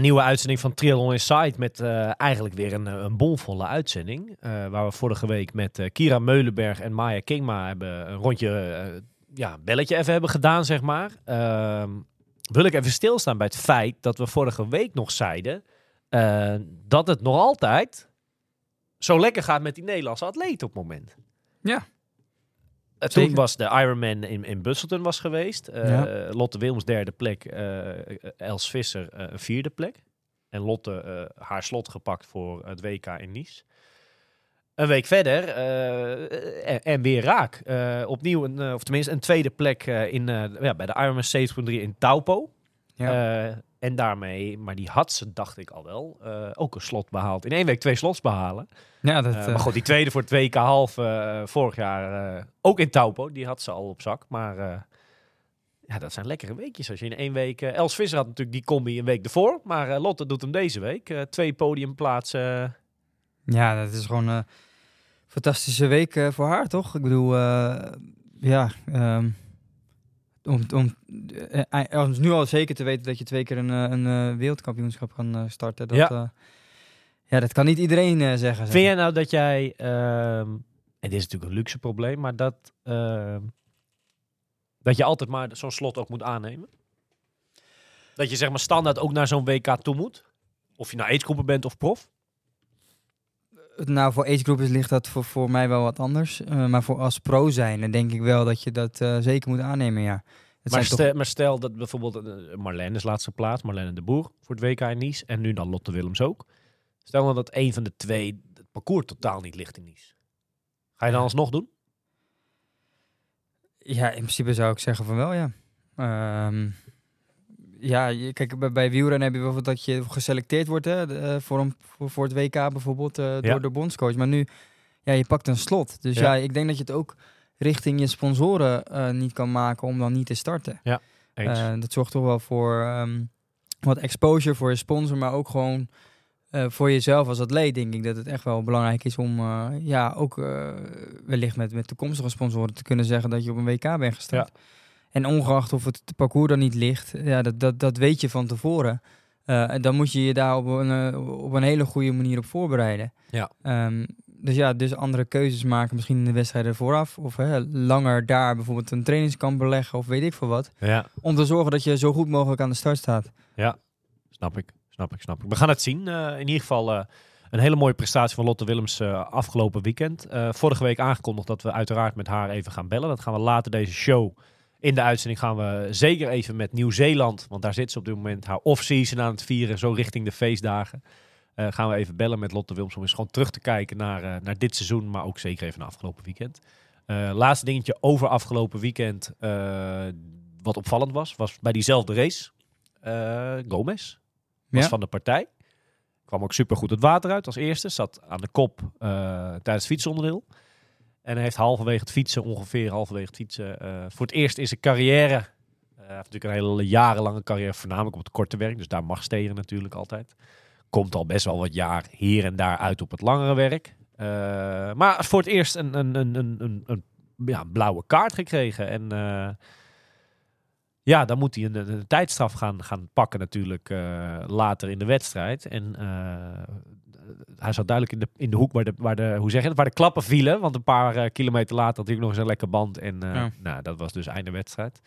Nieuwe uitzending van Triathlon Insight met eh, eigenlijk weer een, eh, een bomvolle uitzending. eh, waar we vorige week met Kira Meulenberg en Maya Kingma hebben een rondje ja, belletje even hebben gedaan, zeg maar. Ehm, wil ik even stilstaan bij het feit dat we vorige week nog zeiden dat het nog altijd zo lekker gaat met die Nederlandse atleten op moment. Ja. Eh, toen Zeker. was de Ironman in, in Busselton was geweest. Eh, Ja. Lotte Wilms derde plek. eh, Els Visser eh, een vierde plek. En Lotte eh, haar slot gepakt voor het WK in Nice. Een week verder eh, en, en weer raak. Eh, opnieuw, een, eh, of tenminste een tweede plek eh, in, eh, ja, bij de Ironman 7.3 in Taupo. Ja. Eh, en daarmee, maar die had ze, dacht ik al wel, eh, ook een slot behaald. In één week twee slots behalen. ja, dat, Eh, eh, maar goed, die tweede voor het WK half eh, vorig jaar, eh, ook in Taupo, die had ze al op zak. Maar eh, ja, dat zijn lekkere weekjes. Als je in één week... eh, Els Visser had natuurlijk die combi een week ervoor. Maar eh, Lotte doet hem deze week. Eh, twee podiumplaatsen. ja, dat is gewoon een fantastische week eh, voor haar, toch? Ik bedoel, eh, ja, ehm, om, om, eh, eh, om nu al zeker te weten dat je twee keer een, eh, een wereldkampioenschap kan starten. Dat, Ja. ja. dat kan niet iedereen zeggen. zeg. Vind jij nou dat jij... ehm, en dit is natuurlijk een luxe probleem, maar dat... ehm, dat je altijd maar zo'n slot ook moet aannemen? Dat je zeg maar standaard ook naar zo'n WK toe moet? Of je nou aidsgroepen bent of prof? Nou, voor agegroepers ligt dat voor, voor mij wel wat anders. Maar voor als pro zijn, dan denk ik wel dat je dat zeker moet aannemen, ja. Maar toch- stel, maar stel dat bijvoorbeeld eh, Marlene is laatste plaats, Marlene de Boer voor het WK in Nice. En nu dan Lotte Willems ook. Stel dan dat een van de twee het parcours totaal niet ligt in Nice. Ga je dan alsnog doen? Ja, in principe zou ik zeggen van wel, ja. Ehm, ja, je- kijk, bij, bij wielrennen heb je bijvoorbeeld dat je geselecteerd wordt hè, de, eh, voor, een, voor, voor het WK bijvoorbeeld eh, door de bondscoach. Maar nu, ja, je pakt een slot. Dus Ja. ja, ik denk dat je het ook richting je sponsoren eh, niet kan maken om dan niet te starten. Eens. Eh, dat zorgt toch wel voor ehm, wat exposure voor je sponsor, maar ook gewoon eh, voor jezelf als atleet denk ik dat het echt wel belangrijk is om ja, ook wellicht met, met toekomstige sponsoren te kunnen zeggen dat je op een WK bent gestart. En ongeacht of het parcours dan niet ligt, ja, dat, dat, dat weet je van tevoren. En dan moet je je daar op een, op een hele goede manier op voorbereiden. Ja. Ehm, dus ja, dus andere keuzes maken, misschien in de wedstrijden vooraf. Of hè, langer daar bijvoorbeeld een trainingskamp beleggen of weet ik veel wat. Ja, Om te zorgen dat je zo goed mogelijk aan de start staat. snap ik. Snap ik, snap ik. We gaan het zien. Eh, in ieder geval eh, een hele mooie prestatie van Lotte Willems eh, afgelopen weekend. Vorige week aangekondigd dat we uiteraard met haar even gaan bellen. Dat gaan we later deze show. In de uitzending gaan we zeker even met Nieuw-Zeeland, want daar zit ze op dit moment haar off-season aan het vieren, zo richting de feestdagen. Eh, gaan we even bellen met Lotte Willems om eens gewoon terug te kijken naar, eh, naar dit seizoen, maar ook zeker even naar afgelopen weekend. Eh, laatste dingetje over afgelopen weekend, wat opvallend was, was bij diezelfde race. Gomez was Ja. van de partij. Kwam ook supergoed het water uit als eerste. Zat aan de kop tijdens het fietsonderdeel. En hij heeft halverwege het fietsen, ongeveer halverwege het fietsen, voor het eerst in zijn carrière. hij heeft natuurlijk een hele jarenlange carrière, voornamelijk op het korte werk. Dus daar mag steren natuurlijk altijd. Komt al best wel wat jaar hier en daar uit op het langere werk. Eh, maar voor het eerst een, een, een, een, een, ja, blauwe kaart gekregen. En eh, ja, dan moet hij een, een, tijdstraf gaan, gaan pakken natuurlijk eh, later in de wedstrijd. En hij zat duidelijk in de, in de hoek waar de, waar, de, hoe zeg je het, waar de klappen vielen. Want een paar kilometer later had hij nog eens een lekker band. En Ja. nou, dat was dus einde wedstrijd.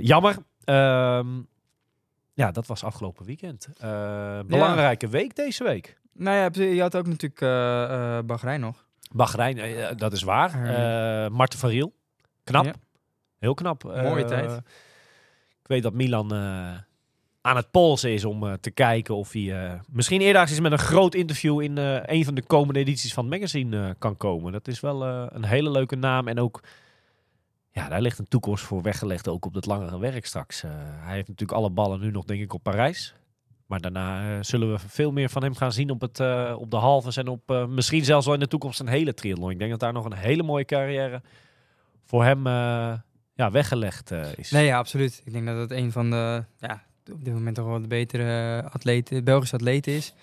Jammer. Ehm, ja, dat was afgelopen weekend. Eh, belangrijke week deze week. Nou ja, je had ook natuurlijk eh Bahrein nog. Bahrein, dat is waar. Marten van Riel. Knap. Ja. Heel knap. Mooie tijd. Ik weet dat Milan aan het polsen is om te kijken of hij misschien eerder eens met een groot interview in een van de komende edities van het magazine kan komen. Dat is wel een hele leuke naam en ook ja, daar ligt een toekomst voor weggelegd ook op het langere werk straks. Eh, hij heeft natuurlijk alle ballen nu nog denk ik op Parijs. Maar daarna eh, zullen we veel meer van hem gaan zien op, het, eh, op de halves en op misschien zelfs wel in de toekomst een hele triathlon. Ik denk dat daar nog een hele mooie carrière voor hem ja, weggelegd is. Nee, ja, absoluut. Ik denk dat het een van de, ja, op dit moment toch wel de betere atleten, Belgische atleten is.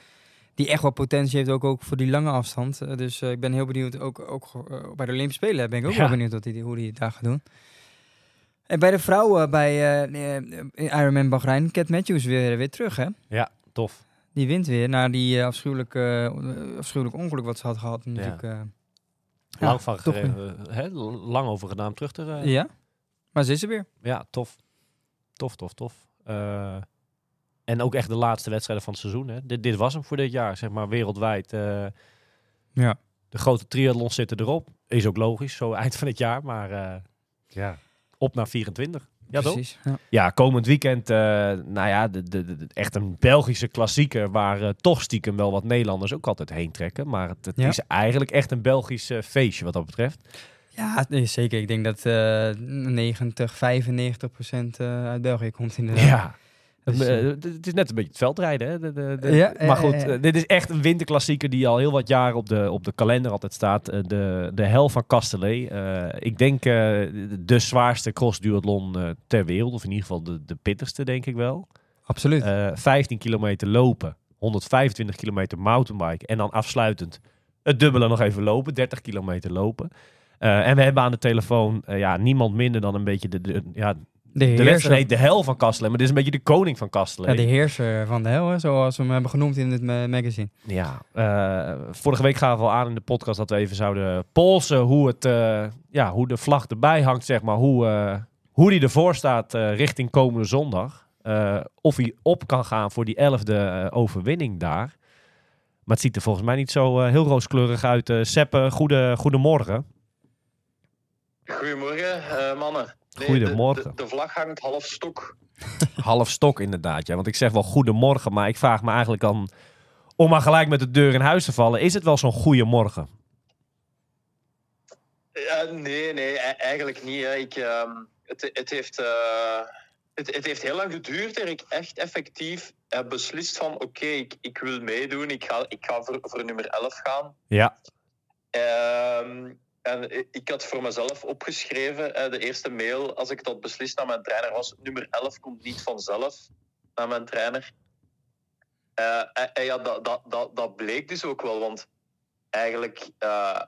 Die echt wel potentie heeft, ook, ook voor die lange afstand. Eh, dus eh, ik ben heel benieuwd, ook, ook eh, bij de Olympische Spelen ben ik ook Ja. wel benieuwd wat die, hoe hij het daar gaat doen. En bij de vrouwen, bij eh, Ironman Bahrein, Cat Matthews weer, weer terug, hè? Ja, tof. Die wint weer na die uh, afschuwelijke, uh, afschuwelijk ongeluk wat ze had gehad. Natuurlijk, uh, lang, ja, van gereden, hè, lang over gedaan terug te rijden. Ja, maar ze is er weer. Ja, tof. Tof, tof, tof. En ook echt de laatste wedstrijden van het seizoen. Hè. Dit, dit was hem voor dit jaar, zeg maar, wereldwijd. Uh, ja. De grote triathlons zitten erop. Is ook logisch, zo eind van het jaar. Maar uh, ja, op naar 24. Ja, Precies. Ja. ja. komend weekend, uh, nou ja, de, de, de, echt een Belgische klassieker waar uh, toch stiekem wel wat Nederlanders ook altijd heen trekken. Maar het, het ja. is eigenlijk echt een Belgisch uh, feestje wat dat betreft. Ja, nee, zeker. Ik denk dat uh, 90, 95 procent uh, uit België komt inderdaad. Ja. Dus, het is net een beetje het veldrijden. Hè? De, de, de, ja, maar goed, uh, dit is echt een winterklassieker die al heel wat jaren op de, op de kalender altijd staat. De, de hel van Castellet. Ik denk de zwaarste cross-duathlon ter wereld. Of in ieder geval de, de pittigste, denk ik wel. Absoluut. 15 kilometer lopen. 125 kilometer mountainbike. En dan afsluitend het dubbele nog even lopen. 30 kilometer lopen. Uh, en we hebben aan de telefoon uh, ja, niemand minder dan een beetje de, de, ja, de, de wedstrijd heet de hel van Kastelen, maar dit is een beetje de koning van Kastelen. Ja, de heerser van de hel, hè, zoals we hem hebben genoemd in het ma magazine. Ja, uh, vorige week gaven we al aan in de podcast dat we even zouden polsen hoe, het, uh, ja, hoe de vlag erbij hangt, zeg maar. Hoe, uh, hoe die ervoor staat richting komende zondag. of hij op kan gaan voor die elfde overwinning daar. Maar het ziet er volgens mij niet zo heel rooskleurig uit. Seppe, goede, goedemorgen. Goedemorgen, mannen. Nee, Goedemorgen. De, de, de, vlag hangt half stok. half stok inderdaad, ja. Want ik zeg wel goedemorgen, maar ik vraag me eigenlijk dan... om maar gelijk met de deur in huis te vallen... is het wel zo'n goedemorgen? Ja, nee, nee, e-, eigenlijk niet. Hè. Ik, uh, het, het, heeft, uh, het, het, heeft heel lang geduurd en ik echt effectief heb beslist van... oké, okay, ik, ik wil meedoen, ik ga, ik ga voor, voor nummer 11 gaan. Ja. Uh, en ik had voor mezelf opgeschreven, de eerste mail, als ik dat beslist naar mijn trainer was, nummer 11 komt niet vanzelf naar mijn trainer. Uh, en ja, dat, dat, dat, dat bleek dus ook wel, want eigenlijk uh,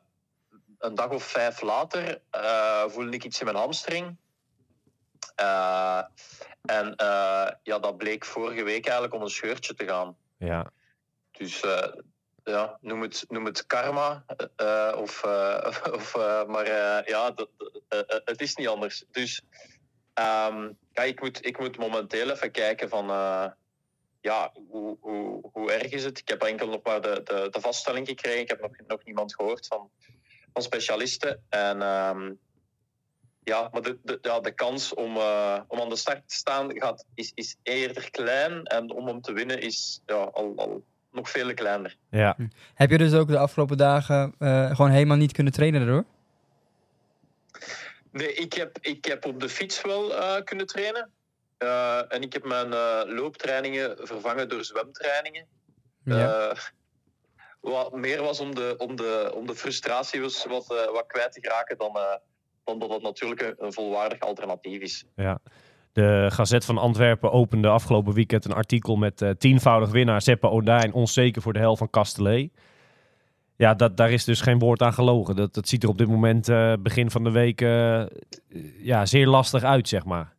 een dag of vijf later uh, voelde ik iets in mijn hamstring. en ja, dat bleek vorige week eigenlijk om een scheurtje te gaan. Ja. Dus ja, noem het, noem het karma. Uh, of, uh, of, maar ja, dat, het is niet anders. Dus ja, ik, moet, ik moet momenteel even kijken van... ja, hoe, hoe, hoe erg is het? Ik heb enkel nog maar de, de, de vaststelling gekregen. Ik heb nog, nog niemand gehoord van, van specialisten. En um, ja, maar de, de, ja, de kans om, om aan de start te staan gaat, is, is eerder klein. En om hem te winnen is ja, al... al nog veel kleiner. Ja. Heb je dus ook de afgelopen dagen uh, gewoon helemaal niet kunnen trainen daardoor? Nee, ik heb, ik heb op de fiets wel uh, kunnen trainen. Uh, en ik heb mijn looptrainingen vervangen door zwemtrainingen. Ja. wat meer was om de, om de, om de frustratie was wat, wat kwijt te geraken dan, dan dat het natuurlijk een, een volwaardig alternatief is. Ja. De Gazet van Antwerpen opende afgelopen weekend een artikel met uh, tienvoudig winnaar Seppe Odijn, onzeker voor de hel van Castellet. Ja, dat, daar is dus geen woord aan gelogen. Dat, dat ziet er op dit moment, uh, begin van de week, uh, ja, zeer lastig uit, zeg maar.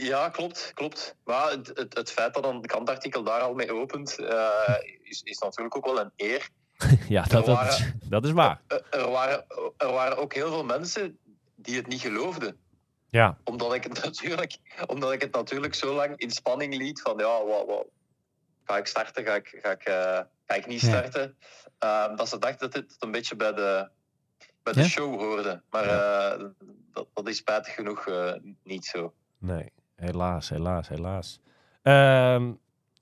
ja, klopt, klopt. Maar het, het, het, feit dat een krantartikel daar al mee opent, is, is natuurlijk ook wel een eer. ja, dat, waren, dat, is, dat is waar. Er waren, er waren ook heel veel mensen die het niet geloofden. Ja. Omdat ik het natuurlijk, omdat ik het natuurlijk zo lang in spanning liet van ja, wat, wat, ga ik starten, ga ik, ga ik, uh, ga ik niet starten. Ja. Uh, dat ze dachten dat dit een beetje bij de, bij de ja? show hoorde. Maar uh, dat, dat is spijtig genoeg niet zo. Nee. Helaas, helaas, helaas. Ehm,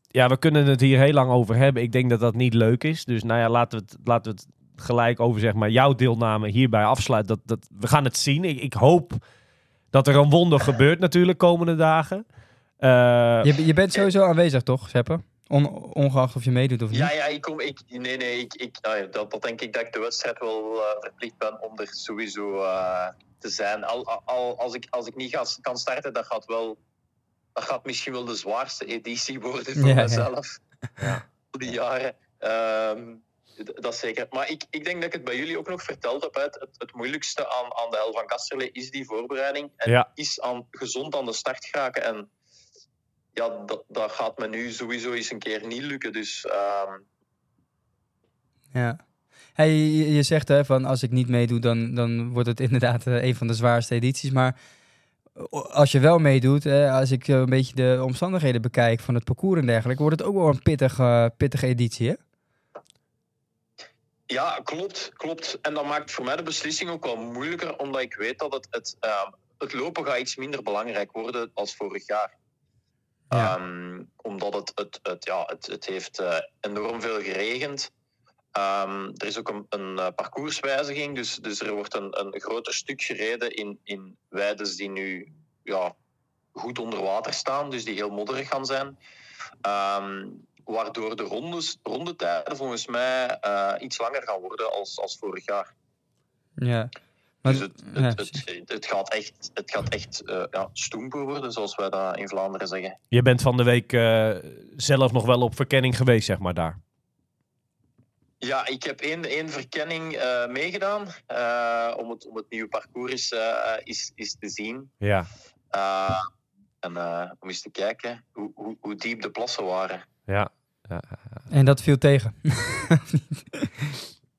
ja, we kunnen het hier heel lang over hebben. Ik denk dat dat niet leuk is. Dus nou ja, laten we het, laten we het gelijk over zeg maar, jouw deelname hierbij afsluiten. Dat, dat, we gaan het zien. Ik, ik hoop dat er een wonder gebeurt natuurlijk komende dagen. Eh, Je, je bent sowieso aanwezig, toch, Seppe? On, ongeacht of je meedoet of niet? Ja, ja, ik kom. Ik, nee, nee, ik, ik, nou ja, dat, dat denk ik dat ik de wedstrijd wel eh, verplicht ben om er sowieso eh, te zijn. Al, al- al, als, ik, als ik niet ga, kan starten, dat gaat wel. Dat gaat misschien wel de zwaarste editie worden voor Ja, ja. mezelf. Voor die jaren. Ehm, dat is zeker. Maar ik, ik denk dat ik het bij jullie ook nog verteld heb. Het, het, het moeilijkste aan, aan de hel van Kasterlee is die voorbereiding. En Ja. is aan, gezond aan de start geraken. En ja, dat, dat gaat me nu sowieso eens een keer niet lukken. Dus ehm, Ja. Hey, je, je zegt hè, van als ik niet meedoe, dan, dan wordt het inderdaad eh, een van de zwaarste edities. Maar als je wel meedoet, hè, als ik eh, een beetje de omstandigheden bekijk van het parcours en dergelijke, wordt het ook wel een pittige, pittige editie. Hè? Ja, klopt, klopt. En dat maakt voor mij de beslissing ook wel moeilijker, omdat ik weet dat het, het, ehm, het lopen gaat iets minder belangrijk worden als vorig jaar. Ja. Ehm, omdat het, het, het, ja, het, het heeft eh, enorm veel geregend. Ehm, er is ook een, een eh, parcourswijziging, dus, dus er wordt een, een groter stuk gereden in, in weides die nu ja, goed onder water staan, dus die heel modderig gaan zijn. Waardoor de rondes, rondetijden volgens mij eh, iets langer gaan worden als, als vorig jaar. Ja. Maar, dus het, ja, het, het, het gaat echt, het gaat echt eh, ja, stoemper worden, zoals wij dat in Vlaanderen zeggen. je bent van de week eh, zelf nog wel op verkenning geweest, zeg maar, daar. Ja, ik heb één, één verkenning eh, meegedaan eh, om, het, om het nieuwe parcours is, eh, is, is te zien. Ja, Eh, en eh, om eens te kijken hoe, hoe, hoe diep de plassen waren. Ja. en dat viel tegen.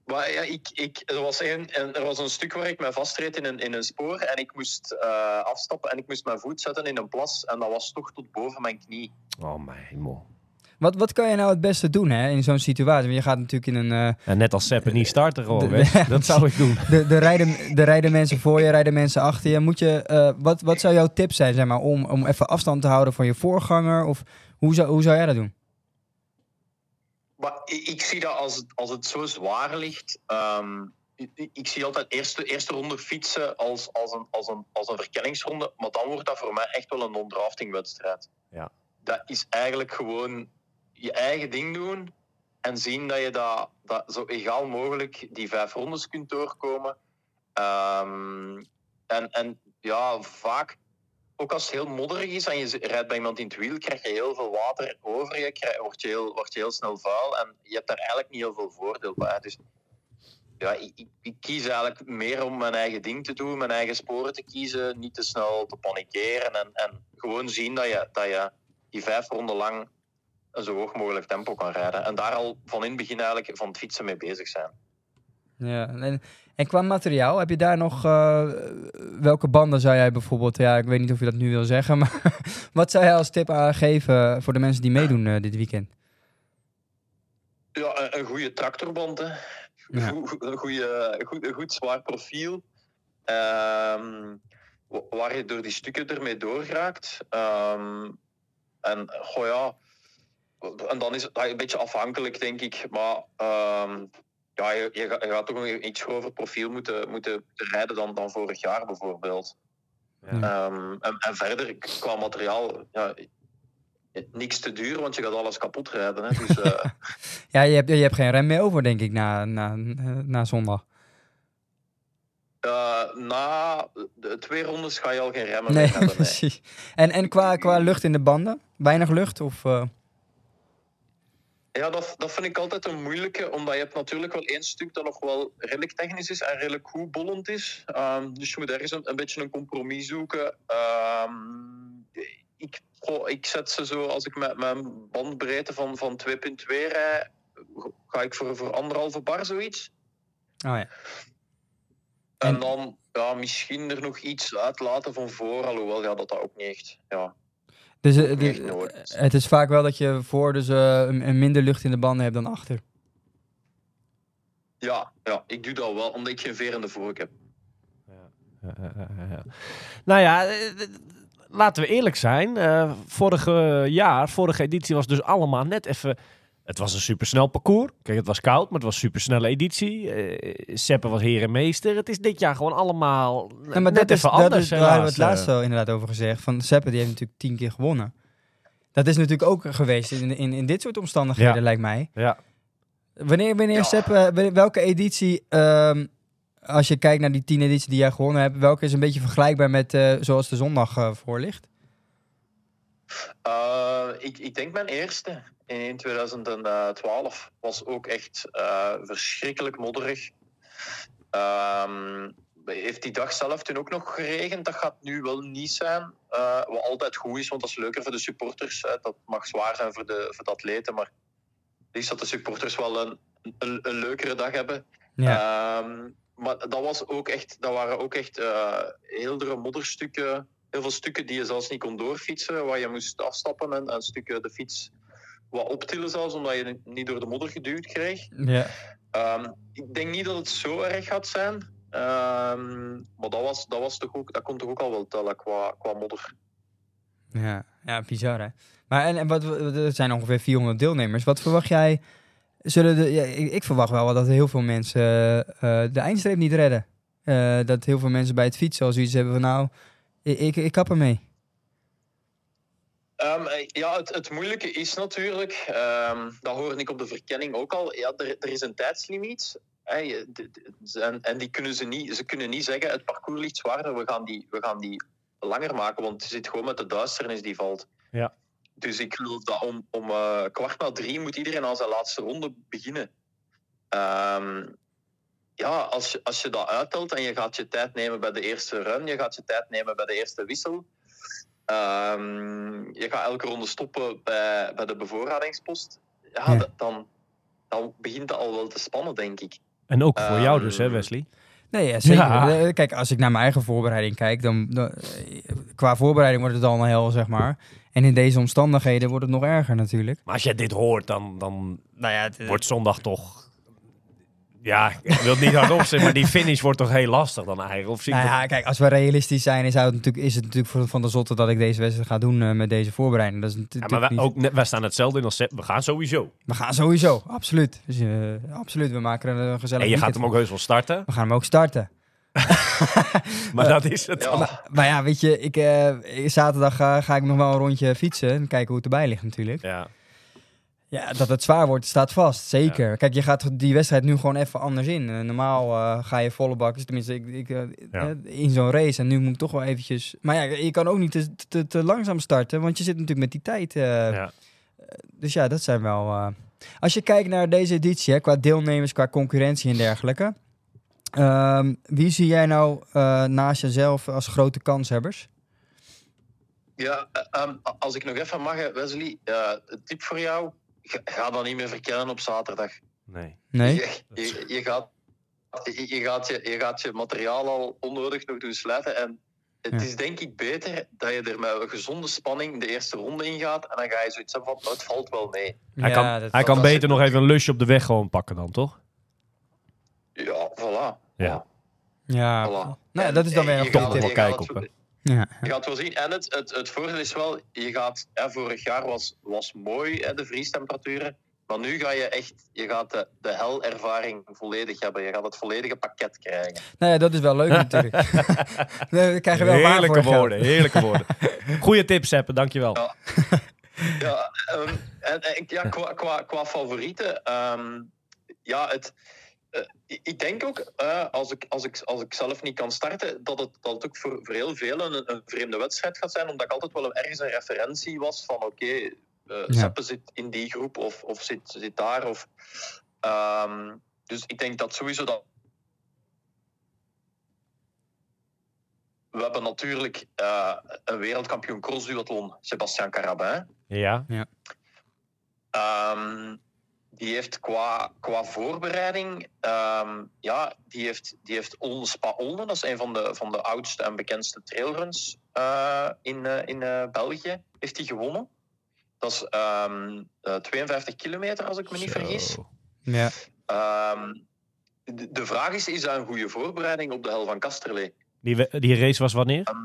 Maar ja, ik, ik, er, was een, en er was een stuk waar ik mij vastreed in een, in een spoor en ik moest eh, afstappen en ik moest mijn voet zetten in een plas en dat was toch tot boven mijn knie. Oh mijn hemel. Wat, wat kan je nou het beste doen hè, in zo'n situatie? Want je gaat natuurlijk in een... eh, En net als Sepp niet starten gewoon, de- Dat zou ik doen. de, de, rijden, de rijden mensen voor je, rijden mensen achter je. Moet je eh, wat, wat zou jouw tip zijn zeg maar, om, om even afstand te houden van je voorganger? Of hoe zou, hoe zou jij dat doen? Maar ik, ik zie dat als het, als het zo zwaar ligt. ehm, ik, zie altijd eerste, eerste ronde fietsen als, als, een, als, een, als een verkenningsronde. Maar dan wordt dat voor mij echt wel een non-drafting wedstrijd. Ja. Dat is eigenlijk gewoon je eigen ding doen. En zien dat je dat, dat zo egaal mogelijk die vijf rondes kunt doorkomen. Ehm, en, en ja, vaak, ook als het heel modderig is en je rijdt bij iemand in het wiel, krijg je heel veel water over je, krijg, word, je heel, word je heel snel vuil en je hebt daar eigenlijk niet heel veel voordeel bij. Dus ja, ik, ik, ik kies eigenlijk meer om mijn eigen ding te doen, mijn eigen sporen te kiezen, niet te snel te panikeren en, en gewoon zien dat je, dat je die vijf ronden lang een zo hoog mogelijk tempo kan rijden. En daar al van in het begin eigenlijk van het fietsen mee bezig zijn. Ja, en, en qua materiaal, heb je daar nog... eh, welke banden zou jij bijvoorbeeld... Ja, ik weet niet of je dat nu wil zeggen, maar... wat zou jij als tip aangeven voor de mensen die meedoen eh, dit weekend? Ja, een, een goede tractorband. Hè. Ja. Goe- goe- Een, goede, goed, zwaar profiel. Ehm, wa- waar je door die stukken ermee doorgeraakt. Ehm, en, goh ja, en dan is het een beetje afhankelijk, denk ik. Maar ehm, ja, je, je, gaat- je gaat toch een iets grover profiel moeten, moeten rijden dan, dan vorig jaar bijvoorbeeld. Ja. Ehm, en, en verder, qua materiaal, ja, niks te duur, want je gaat alles kapot rijden. Hè. Dus, eh, Ja, je hebt, je hebt geen rem meer over, denk ik, na, na, eh, na zondag. Uh, na de twee rondes ga je al geen remmen Nee, meer hebben. Nee. precies. En, en qua, qua lucht in de banden? Weinig lucht? Of, eh, Ja, dat, dat vind ik altijd een moeilijke, omdat je hebt natuurlijk wel één stuk dat nog wel redelijk technisch is en redelijk goed bollend is. Ehm, dus je moet ergens een, een beetje een compromis zoeken. Ehm, ik, goh, ik zet ze zo, als ik met mijn bandbreedte van, van 2.2 rij, ga ik voor, voor anderhalve bar zoiets. oh ja. En, En- dan ja, misschien er nog iets uitlaten van voor, alhoewel ja, dat dat ook niet echt... Ja, Dus eh, de- is. het is vaak wel dat je voor dus, eh, een, een minder lucht in de banden hebt dan achter. Ja, ja, ik doe dat wel, omdat ik geen veer in de vork heb. Ja, ja, ja, ja. Nou ja, eh, eh, laten we eerlijk zijn. eh vorige jaar, vorige editie was dus allemaal net even... Het was een supersnel parcours. Kijk, het was koud, maar het was een supersnelle editie. Eh Seppe was heer en meester. Het is dit jaar gewoon allemaal Ja, maar net dat is, even dat anders. is, daar hadden we het laatst Eh, al inderdaad over gezegd. Van Seppe, die heeft natuurlijk tien keer gewonnen. Dat is natuurlijk ook geweest in, in, in dit soort omstandigheden, Ja. lijkt mij. Ja. Wanneer, wanneer Ja. Seppe, welke editie, ehm, als je kijkt naar die tien edities die jij gewonnen hebt, welke is een beetje vergelijkbaar met eh, zoals de zondag eh, voor ligt? Eh, ik, ik denk mijn eerste in 2012 was ook echt eh, verschrikkelijk modderig. Ehm, heeft die dag zelf toen ook nog geregend? Dat gaat nu wel niet zijn. Eh, wat altijd goed is, want dat is leuker voor de supporters. Hè. Dat mag zwaar zijn voor de, voor de atleten, maar liefst dat de supporters wel een, een, een leukere dag hebben. Ja. Ehm, maar dat, was ook echt, dat waren ook echt eh heeldere modderstukken. Heel veel stukken die je zelfs niet kon doorfietsen, waar je moest afstappen en, en stukken de fiets wat optillen zelfs, omdat je niet door de modder geduwd kreeg. ja. Ehm, ik denk niet dat het zo erg gaat zijn. Ehm, maar dat, was, dat, was toch ook, dat kon toch ook al wel tellen qua, qua modder. Ja, ja bizar hè. Maar en, en wat, er zijn ongeveer 400 deelnemers. Wat verwacht jij? Zullen de, ja, ik, ik verwacht wel dat heel veel mensen eh, eh, de eindstreep niet redden. Eh, dat heel veel mensen bij het fietsen al zoiets hebben van nou, ik, ik, ik kap ermee. Ehm, eh, ja, het, het moeilijke is natuurlijk, ehm, dat hoorde ik op de verkenning ook al, ja, er, er is een tijdslimiet. En, en die kunnen ze, niet, ze kunnen niet zeggen, het parcours ligt zwaarder, we gaan die, we gaan die langer maken, want je zit gewoon met de duisternis die valt. Ja. Dus ik geloof dat om, om eh, kwart na drie moet iedereen aan zijn laatste ronde beginnen. Ehm, ja, als je, als je dat uittelt en je gaat je tijd nemen bij de eerste run, je gaat je tijd nemen bij de eerste wissel, Ehm, je gaat elke ronde stoppen bij, bij de bevoorradingspost. Ja, Dan, dan begint dat al wel te spannen, denk ik. En ook voor jou Ehm, dus, hè Wesley? Nee, ja, zeker. Ja. Eh, Kijk, als ik naar mijn eigen voorbereiding kijk, dan, dan eh, qua voorbereiding wordt het al een hel, zeg maar. En in deze omstandigheden wordt het nog erger natuurlijk. Maar als jij dit hoort, dan, dan Nou ja, het, wordt zondag toch... Ja, ik wil het niet hardop zeggen, maar die finish wordt toch heel lastig dan eigenlijk? Of Nou ja, kijk, als we realistisch zijn, is het natuurlijk, is het natuurlijk van de zotte dat ik deze wedstrijd ga doen eh, met deze voorbereiding. Dat is Ja, maar wij, ook, staan hetzelfde in als. We gaan sowieso. We gaan sowieso, absoluut. Dus, eh, absoluut, we maken er een gezellig En je gaat hem ook heus wel starten. We gaan hem ook starten. Maar dat is het. dan. Maar ja, weet je, ik, eh, zaterdag ga, ga ik nog wel een rondje fietsen en kijken hoe het erbij ligt natuurlijk. Ja. Ja, dat het zwaar wordt, staat vast. Zeker. Kijk, je gaat die wedstrijd nu gewoon even anders in. Eh, normaal eh, ga je volle bak, dus tenminste ik, ik, eh, Ja. in zo'n race. En nu moet ik toch wel eventjes... Maar ja, je kan ook niet te, te, te langzaam starten, want je zit natuurlijk met die tijd. eh, Ja. Dus ja, dat zijn wel... eh, Als je kijkt naar deze editie, hè, qua deelnemers, qua concurrentie en dergelijke. ehm, wie zie jij nou naast jezelf als grote kanshebbers? ja eh, ehm, als ik nog even mag, Wesley, eh, een tip voor jou. Ga, ga dan niet meer verkennen op zaterdag. Nee. Nee? Je, je, je gaat, je, je gaat je, je gaat je materiaal al onnodig nog doen slijten. En het Ja. is denk ik beter dat je er met een gezonde spanning de eerste ronde in gaat. En dan ga je zoiets hebben van, "Oh, het valt wel mee. Hij kan, dat- hij kan dat beter nog even een lusje op de weg gewoon pakken dan, toch? Ja, voilà. Ja. Ja, Voilà. nou, En- dat is dan weer een toch nog wel kijken op, het- Ja. Je gaat wel zien. En het, het, het voordeel is wel, je gaat, hè, vorig jaar was, was mooi, hè, de vriestemperaturen. Maar nu ga je echt, je gaat de, de helervaring volledig hebben. Je gaat het volledige pakket krijgen. Nou ja, dat is wel leuk natuurlijk. nee, we krijgen wel Heerlijke woorden, heerlijke woorden. Goeie tips, Seppe, dankjewel. Ja. Ja, ehm, en, en ja, qua, qua, qua favorieten. ehm, ja, het, ik- ik denk ook, eh, als, ik, als, ik, als ik zelf niet kan starten, dat het, dat het ook voor, voor heel velen een, een vreemde wedstrijd gaat zijn. Omdat ik altijd wel een, ergens een referentie was van oké, eh Ja. Seppe zit in die groep of, of zit, zit daar. Of, ehm, dus ik denk dat sowieso dat. We hebben natuurlijk eh, een wereldkampioen crossduathlon, Sebastian Carabin. Ja, Ehm, die heeft qua, qua voorbereiding, ehm, ja, die heeft, die heeft Olden Spa Olden, dat is een van de, van de oudste en bekendste trailruns eh, in, eh, in eh, België, heeft hij gewonnen. Dat is ehm, eh, 52 kilometer, als ik me niet Zo. vergis. Ja. Ehm, de, de vraag is, is dat een goede voorbereiding op de hel van Kasterlee? Die, die race was wanneer? Dat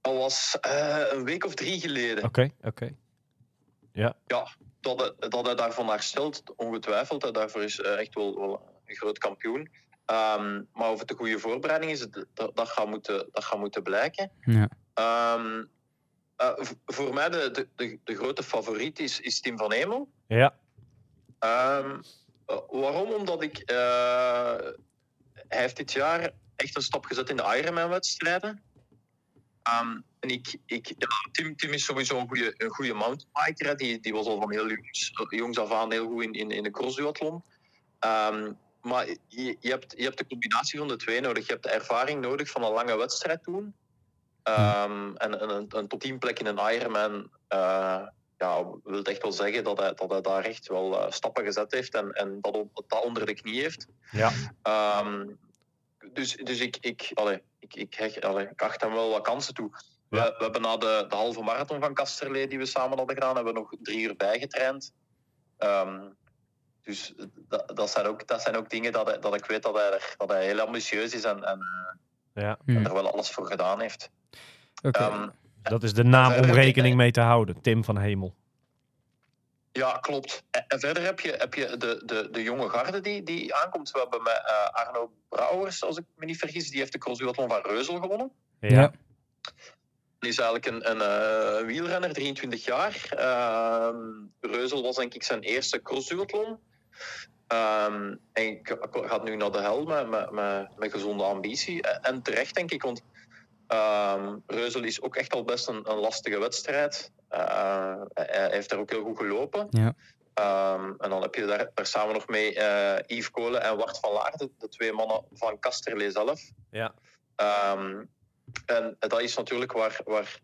dat was eh, een week of drie geleden. Oké, oké. Dat, hij, dat hij daarvan herstelt, ongetwijfeld. Hè, daarvoor is hij echt wel, wel een groot kampioen. Ehm, maar of het een goede voorbereiding is, dat, dat, gaat, moeten, dat gaat moeten blijken. Ja. Ehm, eh, voor mij de, de, de, de grote favoriet is, is Tim van Hemel. Ja, Ehm, eh, waarom? Omdat ik... eh, hij heeft dit jaar echt een stap gezet in de Ironman-wedstrijden. Ehm, en ik, ik, ja, Tim, Tim is sowieso een goede, een goede mountainbiker. hè. Die, die was al van heel jongs, jongs af aan heel goed in, in, in de crossduathlon. Ehm, maar je, je, hebt, je hebt de combinatie van de twee nodig. Je hebt de ervaring nodig van een lange wedstrijd doen. Ehm, en, en een, een top 10 plek in een Ironman eh, ja, wil echt wel zeggen dat hij, dat hij daar echt wel eh, stappen gezet heeft en, en dat, op- dat onder de knie heeft. ja. Dus dus ik, ik, allee, ik, ik, heg- allee, ik acht hem wel wat kansen toe. We, Ja. we hebben na de, de halve marathon van Kasterlee die we samen hadden gedaan, hebben we nog drie uur bijgetraind. Ehm, dus dat, dat, zijn ook, dat zijn ook dingen dat, hij- dat ik weet dat hij, er, dat hij heel ambitieus is en, en ja. Hm. er wel alles voor gedaan heeft. Oké. Ehm, Dat is de naam om rekening mee te houden. Tim van Hemel. Ja, klopt. En, verder heb je, heb je de, de, de jonge garde die, die aankomt. We hebben met eh, Arno Brouwers, als ik me niet vergis, die heeft de crossduathlon van Reuzel gewonnen. Ja. Die is eigenlijk een, een eh, wielrenner, 23 jaar. Ehm, Reuzel was denk ik zijn eerste crossduathlon. Ehm en ik gaat nu naar de hel met, met, met, met gezonde ambitie. En, en terecht denk ik, want ehm, Reuzel is ook echt al best een, een lastige wedstrijd. Eh, hij heeft daar ook heel goed gelopen. Ja. Ehm, en dan heb je daar, daar samen nog mee eh, Yves Kolen en Wart van Laar, de, twee mannen van Kasterlee zelf. Ja. Ehm, en dat is natuurlijk waar, waar,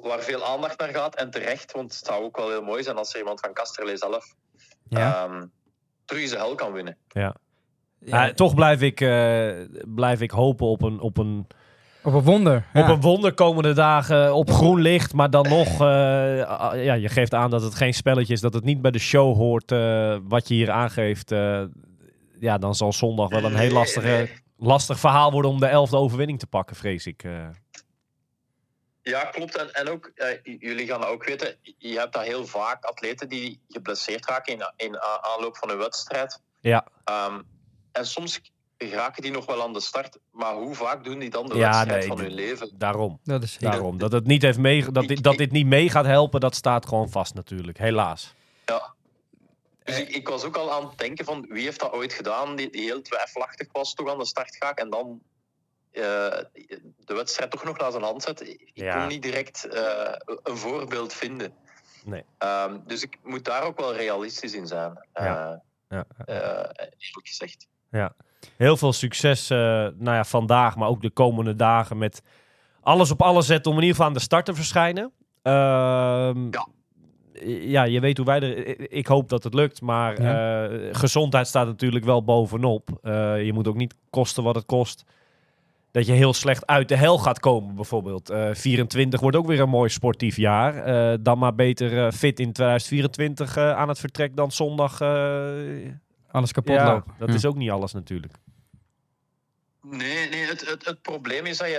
waar veel aandacht naar gaat. En terecht, want het zou ook wel heel mooi zijn als er iemand van Kasterlee zelf ja. ehm, terug zijn hel kan winnen. Ja. Ah, toch blijf ik, eh, blijf ik hopen op een, op, een, Op een wonder. op een wonder komende dagen op groen licht. Maar dan nog, eh, ah, ja, je geeft aan dat het geen spelletje is. Dat het niet bij de show hoort eh, wat je hier aangeeft. eh, ja, dan zal zondag wel een heel lastige, lastig verhaal worden om de elfde overwinning te pakken, vrees ik. eh. Ja, klopt. En, en ook, jullie gaan ook weten, je hebt daar heel vaak atleten die geblesseerd raken in, in aanloop van een wedstrijd. Ja. Ehm, en soms geraken die nog wel aan de start, maar hoe vaak doen die dan de Ja, wedstrijd nee, van hun leven? Daarom. Dat is. Daarom. Dat, het niet heeft mee, dat, dit, dat dit niet mee gaat helpen, dat staat gewoon vast natuurlijk. Helaas. Ja. Dus ik, ik was ook al aan het denken van wie heeft dat ooit gedaan, die, die heel twijfelachtig was, toch aan de start gaat en dan eh, de wedstrijd toch nog naar zijn hand zet. Ik Ja. kon niet direct eh, een voorbeeld vinden. Nee. Ehm, dus ik moet daar ook wel realistisch in zijn, eh, Ja. Ja. eh, eerlijk gezegd. Heel veel succes eh, nou ja, vandaag, maar ook de komende dagen met alles op alles zetten om in ieder geval aan de start te verschijnen. Ehm, Ja. ja, je weet hoe wij er... Ik hoop dat het lukt, maar eh, gezondheid staat natuurlijk wel bovenop. Eh, je moet ook niet kosten wat het kost. Dat je heel slecht uit de hel gaat komen, bijvoorbeeld. Eh 24 wordt ook weer een mooi sportief jaar. Eh, dan maar beter fit in 2024 eh, aan het vertrek dan zondag. Eh, Alles kapot ja, lopen. dat Ja. is ook niet alles natuurlijk. Nee, nee het, het, het probleem is dat je...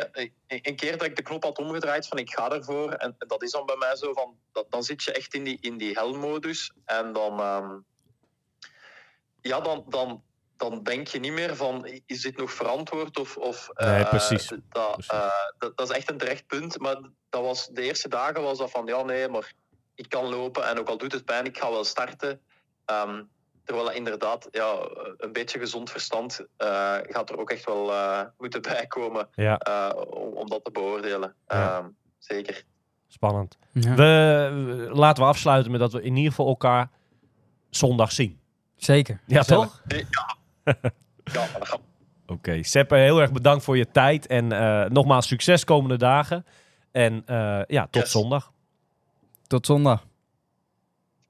eh, Een keer dat ik de knop had omgedraaid van ik ga ervoor, en dat is dan bij mij zo van... Dat, dan zit je echt in die, in die helmodus en dan... ehm, ja, dan, dan, dan denk je niet meer van is dit nog verantwoord of... of Nee, eh, precies. Dat, Precies. eh, dat, dat is echt een terecht punt, maar dat was, de eerste dagen was dat van ja, nee, maar ik kan lopen en ook al doet het pijn, ik ga wel starten. Ehm, terwijl inderdaad, ja, een beetje gezond verstand eh, gaat er ook echt wel eh, moeten bijkomen Ja, eh, om, om dat te beoordelen. Ja. Ehm, zeker. spannend. Ja. We, we- laten we afsluiten met dat we in ieder geval elkaar zondag zien. Zeker. Ja, toch? Ja, dat gaat Oké, Seppe, heel erg bedankt voor je tijd. En eh, nogmaals, succes komende dagen. En eh, ja, tot Yes. zondag. Tot zondag.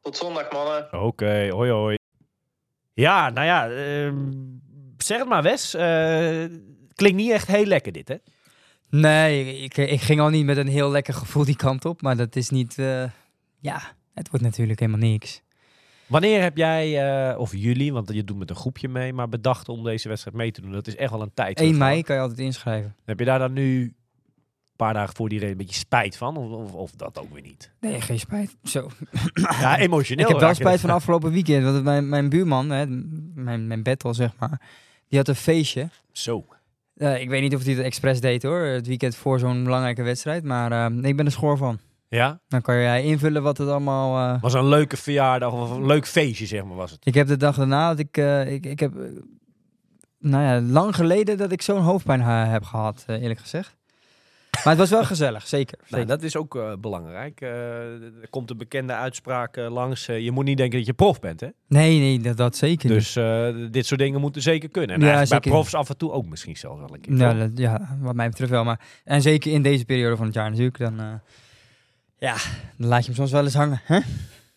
tot zondag, mannen. Oké, hoi hoi. Ja, nou ja, ehm, zeg het maar Wes. Eh, klinkt niet echt heel lekker dit, hè? Nee, ik, ik ging al niet met een heel lekker gevoel die kant op. Maar dat is niet... eh, ja, het wordt natuurlijk helemaal niks. Wanneer heb jij, eh, of jullie, want je doet met een groepje mee, maar bedacht om deze wedstrijd mee te doen? Dat is echt wel een tijd. 1 terug, mei kan je altijd inschrijven. Heb je daar dan nu paar dagen voor die race een beetje spijt van? Of, of, of dat ook weer niet? Nee, geen spijt. Zo. Ja, emotioneel. ik heb wel spijt van afgelopen weekend. Want mijn, mijn buurman, hè, mijn, mijn battle zeg maar, die had een feestje. Zo. Eh, ik weet niet of hij het expres deed hoor, het weekend voor zo'n belangrijke wedstrijd. Maar eh, ik ben er schoor van. Ja? Dan kan jij invullen wat het allemaal... eh, Was een leuke verjaardag of een leuk feestje, zeg maar, was het? Ik heb de dag daarna, dat ik, ik, ik heb, nou ja, lang geleden dat ik zo'n hoofdpijn heb gehad, eh, eerlijk gezegd. Maar het was wel gezellig, zeker. Nou, zeker. dat is ook eh, belangrijk. Eh, er komt een bekende uitspraak eh, langs. je moet niet denken dat je prof bent, hè? Nee, nee, dat, dat zeker niet. Dus dit soort dingen moeten zeker kunnen. En Ja, eigenlijk bij profs af en toe ook misschien zelfs wel een keer. Dat- ja, wat mij betreft wel. Maar, en zeker in deze periode van het jaar natuurlijk, dan, ja, dan laat je hem soms wel eens hangen. Hè?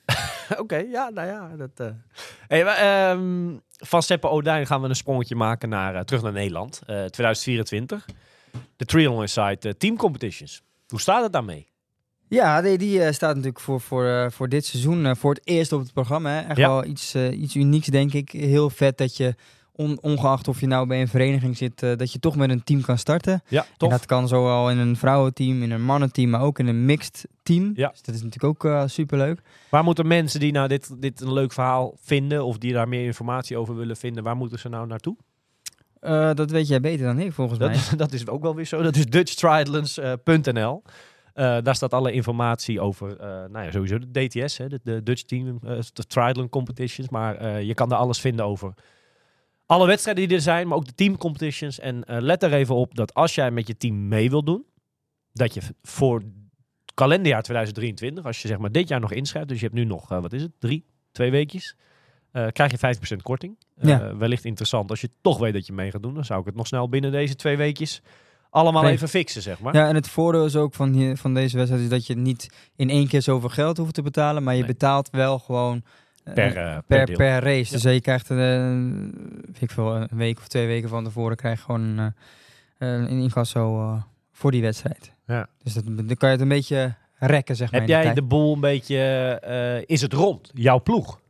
Oké, ja, nou ja. Dat, hey, maar, ehm, van Seppe Odijn gaan we een sprongetje maken naar, terug naar Nederland. Eh, 2024. De Triathlon Insight eh, Team Competitions. Hoe staat het daarmee? Ja, die, die eh, staat natuurlijk voor, voor, eh, voor dit seizoen voor het eerst op het programma. Hè. Echt Ja. wel iets, iets unieks, denk ik. Heel vet dat je, on- ongeacht of je nou bij een vereniging zit, dat je toch met een team kan starten. Ja, En dat kan zowel in een vrouwenteam, in een mannenteam, maar ook in een mixed team. Ja. Dus dat is natuurlijk ook superleuk. Waar moeten mensen die nou dit, dit een leuk verhaal vinden... of die daar meer informatie over willen vinden... waar moeten ze nou naartoe? Eh, dat weet jij beter dan ik, volgens mij. Dat, is ook wel weer zo. Dat is dutchtriathlons.nl. Eh, daar staat alle informatie over, eh, nou ja, sowieso de DTS, hè, de, de Dutch Team, eh, de Triathlon Competitions. Maar eh, je kan daar alles vinden over alle wedstrijden die er zijn, maar ook de team competitions. En eh, let er even op dat als jij met je team mee wilt doen, dat je voor kalenderjaar 2023, als je zeg maar dit jaar nog inschrijft, dus je hebt nu nog, eh, wat is het, drie, twee weekjes, eh, krijg je 5% korting. Eh, Ja. Wellicht interessant als je toch weet dat je mee gaat doen, dan zou ik het nog snel binnen deze twee weekjes allemaal even fixen, zeg maar. Ja, en het voordeel is ook van, hier, van deze wedstrijd is dat je niet in één keer zoveel geld hoeft te betalen, maar je Nee. betaalt wel gewoon eh, Per, per per, race. Dus je krijgt een, weet ik veel, een week of twee weken van tevoren krijg je gewoon een, incasso voor die wedstrijd. Ja. Dus dat, dan kan je het een beetje rekken, zeg maar. Heb jij tijd. de boel een beetje, is het rond, jouw ploeg?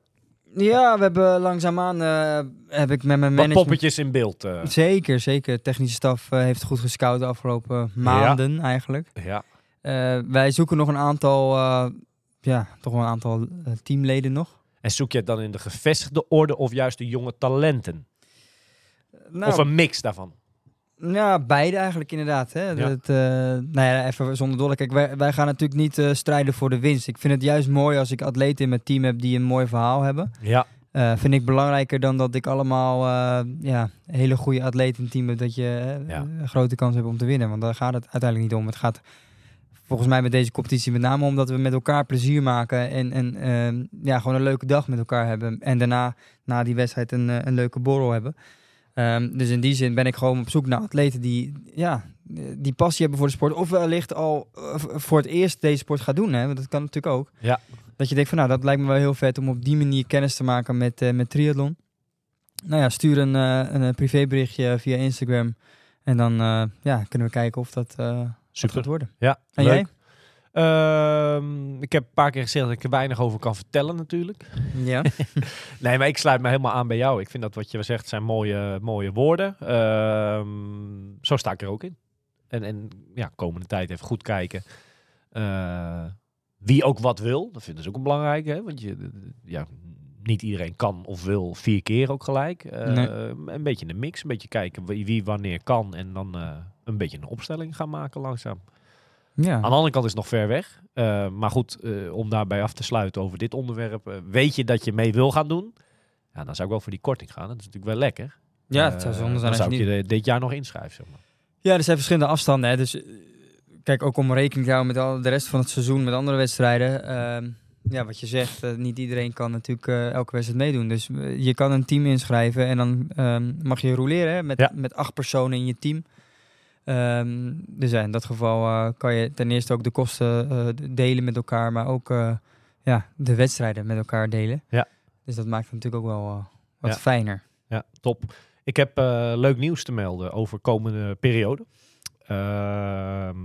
Ja, we hebben langzaamaan, eh, heb ik met mijn Wat poppetjes in beeld? eh. Zeker, zeker. Technische staf eh, heeft goed gescout de afgelopen maanden eigenlijk. ja. Wij zoeken nog een aantal, ja, toch wel een aantal teamleden nog. En zoek je het dan in de gevestigde orde of juist de jonge talenten? Nou, of een mix daarvan? Ja, beide eigenlijk inderdaad. Hè. Ja. Dat, eh, nou ja, even zonder dolle. Kijk, wij, wij gaan natuurlijk niet eh, strijden voor de winst. Ik vind het juist mooi als ik atleten in mijn team heb die een mooi verhaal hebben. Ja. Eh, vind ik belangrijker dan dat ik allemaal ja, hele goede atleten in het team heb. Dat je Ja. een grote kans hebt om te winnen. Want daar gaat het uiteindelijk niet om. Het gaat volgens mij met deze competitie met name om dat we met elkaar plezier maken. En, en ja, gewoon een leuke dag met elkaar hebben. En daarna, na die wedstrijd, een, een leuke borrel hebben. Ehm, dus in die zin ben ik gewoon op zoek naar atleten die, ja, die passie hebben voor de sport. Of wellicht al eh, voor het eerst deze sport gaan doen. Hè? Want dat kan natuurlijk ook. Ja. Dat je denkt van nou, dat lijkt me wel heel vet om op die manier kennis te maken met, eh, met triathlon. Nou ja, stuur een, eh, een privéberichtje via Instagram. En dan ja, kunnen we kijken of dat, Super. gaat worden. Ja, En leuk. jij? Ehm, ik heb een paar keer gezegd dat ik er weinig over kan vertellen natuurlijk. Ja. Nee, maar ik sluit me helemaal aan bij jou. Ik vind dat wat je zegt zijn mooie, mooie woorden. Ehm, zo sta ik er ook in. En, en ja, komende tijd even goed kijken. Eh, wie ook wat wil. Dat vinden ze ook een belangrijke. Hè? Want je, ja, niet iedereen kan of wil vier keer ook gelijk. Eh, Nee. Een beetje een mix. Een beetje kijken wie, wie wanneer kan. En dan eh, een beetje een opstelling gaan maken langzaam. Ja. Aan de andere kant is het nog ver weg. Eh, maar goed, eh, om daarbij af te sluiten over dit onderwerp. eh, weet je dat je mee wil gaan doen? Ja, dan zou ik wel voor die korting gaan. Dat is natuurlijk wel lekker. Ja, het zou zonde zijn Dan als zou je niet... je dit jaar nog inschrijven. Zeg maar. Ja, er zijn verschillende afstanden. Hè. Dus kijk, ook om rekening te houden met al de rest van het seizoen, met andere wedstrijden. Ehm, ja, wat je zegt, niet iedereen kan natuurlijk elke wedstrijd meedoen. Dus je kan een team inschrijven en dan ehm, mag je roleren hè, met, Ja. met acht personen in je team. Ehm, dus ja, in dat geval eh, kan je ten eerste ook de kosten eh, delen met elkaar, maar ook eh, ja, de wedstrijden met elkaar delen. Ja. Dus dat maakt het natuurlijk ook wel wat Ja. fijner. Ja, top. Ik heb leuk nieuws te melden over komende periode. Ehm,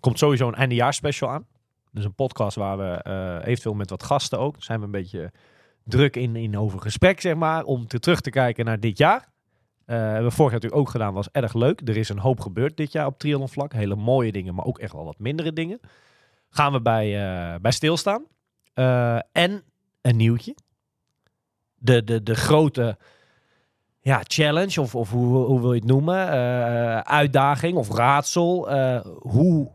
komt sowieso een eindejaarsspecial aan. Dus een podcast waar we eventueel met wat gasten ook. Daar zijn we een beetje druk in, in over gesprek, zeg maar. Om te terug te kijken naar dit jaar. Eh, hebben we vorig jaar natuurlijk ook gedaan, was erg leuk. Er is een hoop gebeurd dit jaar op triathlon vlak. Hele mooie dingen, maar ook echt wel wat mindere dingen. Gaan we bij, eh, bij stilstaan. Eh, en een nieuwtje. De, de, de grote ja, challenge, of, of hoe, hoe wil je het noemen? Uitdaging of raadsel. Hoe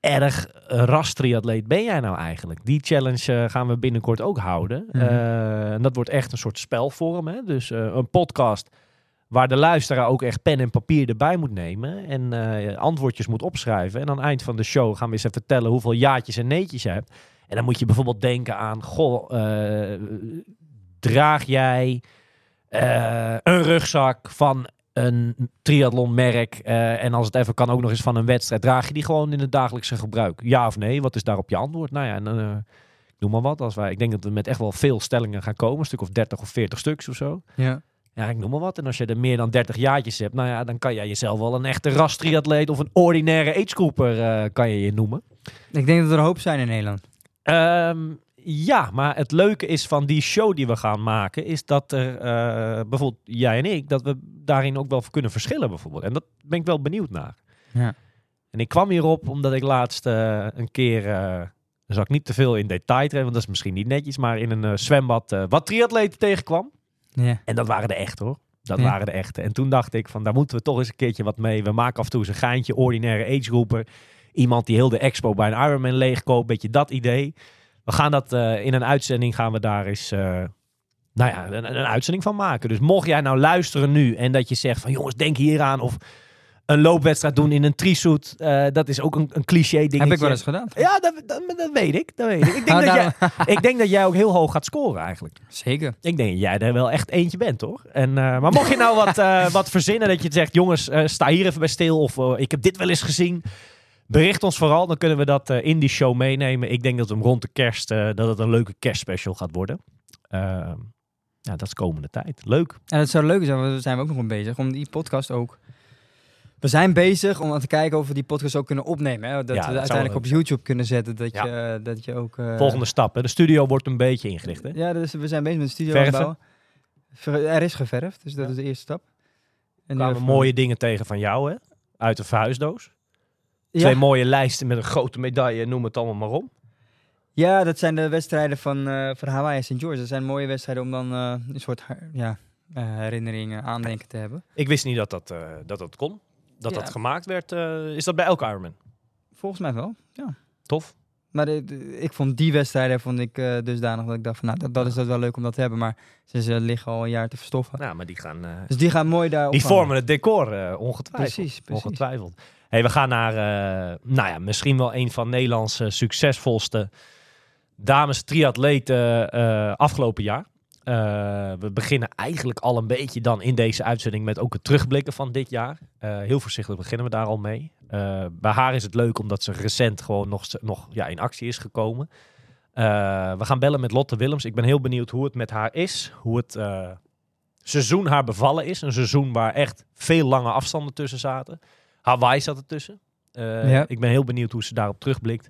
erg rastriatleet ben jij nou eigenlijk? Die challenge gaan we binnenkort ook houden. Mhm. En dat wordt echt een soort spelvorm. Hè? Dus een podcast waar de luisteraar ook echt pen en papier erbij moet nemen. En eh, antwoordjes moet opschrijven. En aan het eind van de show gaan we eens even vertellen hoeveel jaartjes en neetjes je hebt. En dan moet je bijvoorbeeld denken aan... Goh, eh, draag jij eh, een rugzak van een triathlonmerk en als het even kan ook nog eens van een wedstrijd. Draag je die gewoon in het dagelijkse gebruik? Ja of nee? Wat is daarop je antwoord? Nou ja, en noem maar wat. Als wij, ik denk dat we met echt wel veel stellingen gaan komen. Een stuk of 30 of 40 stuks of zo. Ja. Ja, ik noem maar wat. En als je er meer dan 30 jaartjes hebt, nou ja, dan kan jij jezelf wel een echte rastriatleet of een ordinaire agegroeper eh kan je je noemen. Ik denk dat er een hoop zijn in Nederland. Ehm, ja, maar het leuke is van die show die we gaan maken, is dat er eh, bijvoorbeeld jij en ik, dat we daarin ook wel kunnen verschillen bijvoorbeeld. En dat ben ik wel benieuwd naar. Ja. En ik kwam hierop omdat ik laatst eh, een keer, eh dan zal ik niet te veel in detail treden, want dat is misschien niet netjes, maar in een zwembad wat triatleten tegenkwam. Ja. En dat waren de echte hoor. Dat Ja. waren de echte. En toen dacht ik van daar moeten we toch eens een keertje wat mee. We maken af en toe eens een geintje, ordinaire agegroeper. Iemand die heel de expo bij een Ironman leegkoopt. Beetje dat idee. We gaan dat eh, in een uitzending gaan we daar eens eh, nou ja, een, een uitzending van maken. Dus mocht jij nou luisteren nu en dat je zegt van jongens, denk hier aan of een loopwedstrijd doen in een trisuit. eh dat is ook een, een cliché dingetje. Heb ik wel eens gedaan. Ja, dat, dat, dat weet ik. Dat weet ik. Ik denk, Nou, dat daarom- jij, ik denk dat jij ook heel hoog gaat scoren eigenlijk. Zeker. Ik denk dat jij er wel echt eentje bent, hoor. En, eh, maar mocht je nou wat, eh, wat verzinnen dat je zegt, jongens, sta hier even bij stil. Of ik heb dit wel eens gezien. Bericht ons vooral, dan kunnen we dat in die show meenemen. Ik denk dat hem rond de kerst, dat het een leuke kerstspecial gaat worden. Ehm, ja, dat is komende tijd. Leuk. En het zou leuk zijn, want we zijn ook nog mee bezig om die podcast ook. We zijn bezig om aan te kijken of we die podcast ook kunnen opnemen. Hè? Dat Ja, we uiteindelijk op YouTube kunnen zetten. Dat, Ja. je, dat je ook. eh, Volgende stap. Hè. De studio wordt een beetje ingericht. Hè? Ja, dus we zijn bezig met de studio Verven? Ver- Er is geverfd, dus dat is de eerste stap. En kwamen mooie dingen tegen van jou, hè? Uit de verhuisdoos. Twee mooie lijsten met een grote medaille, noem het allemaal maar om. Ja, dat zijn de wedstrijden van, eh van Hawaii en St. George. Dat zijn mooie wedstrijden om dan eh, een soort ja, eh, herinneringen, aandenken te hebben. Ik wist niet dat dat, eh, dat, dat kon. Dat Ja. dat gemaakt werd. eh, is dat bij elke Ironman? Volgens mij wel, ja. Tof. Maar de- de- ik vond die wedstrijden vond ik eh, dusdanig dat ik dacht van, nou, dat, dat is dat wel leuk om dat te hebben. Maar ze, ze liggen al een jaar te verstoffen. Nou, maar die gaan... eh, Dus die gaan mooi daar die vormen het decor, eh, ongetwijfeld. Precies, precies. Ongetwijfeld. Hey, we gaan naar, eh, nou ja, misschien wel een van Nederlands succesvolste dames triatleten eh, afgelopen jaar. Eh, we beginnen eigenlijk al een beetje dan in deze uitzending met ook het terugblikken van dit jaar. Eh, heel voorzichtig beginnen we daar al mee. Eh, bij haar is het leuk omdat ze recent gewoon nog, nog ja, in actie is gekomen. We gaan bellen met Lotte Willems. Ik ben heel benieuwd hoe het met haar is. Hoe het seizoen haar bevallen is. Een seizoen waar echt veel lange afstanden tussen zaten. Hawaii zat ertussen. Ja. Ik ben heel benieuwd hoe ze daarop terugblikt.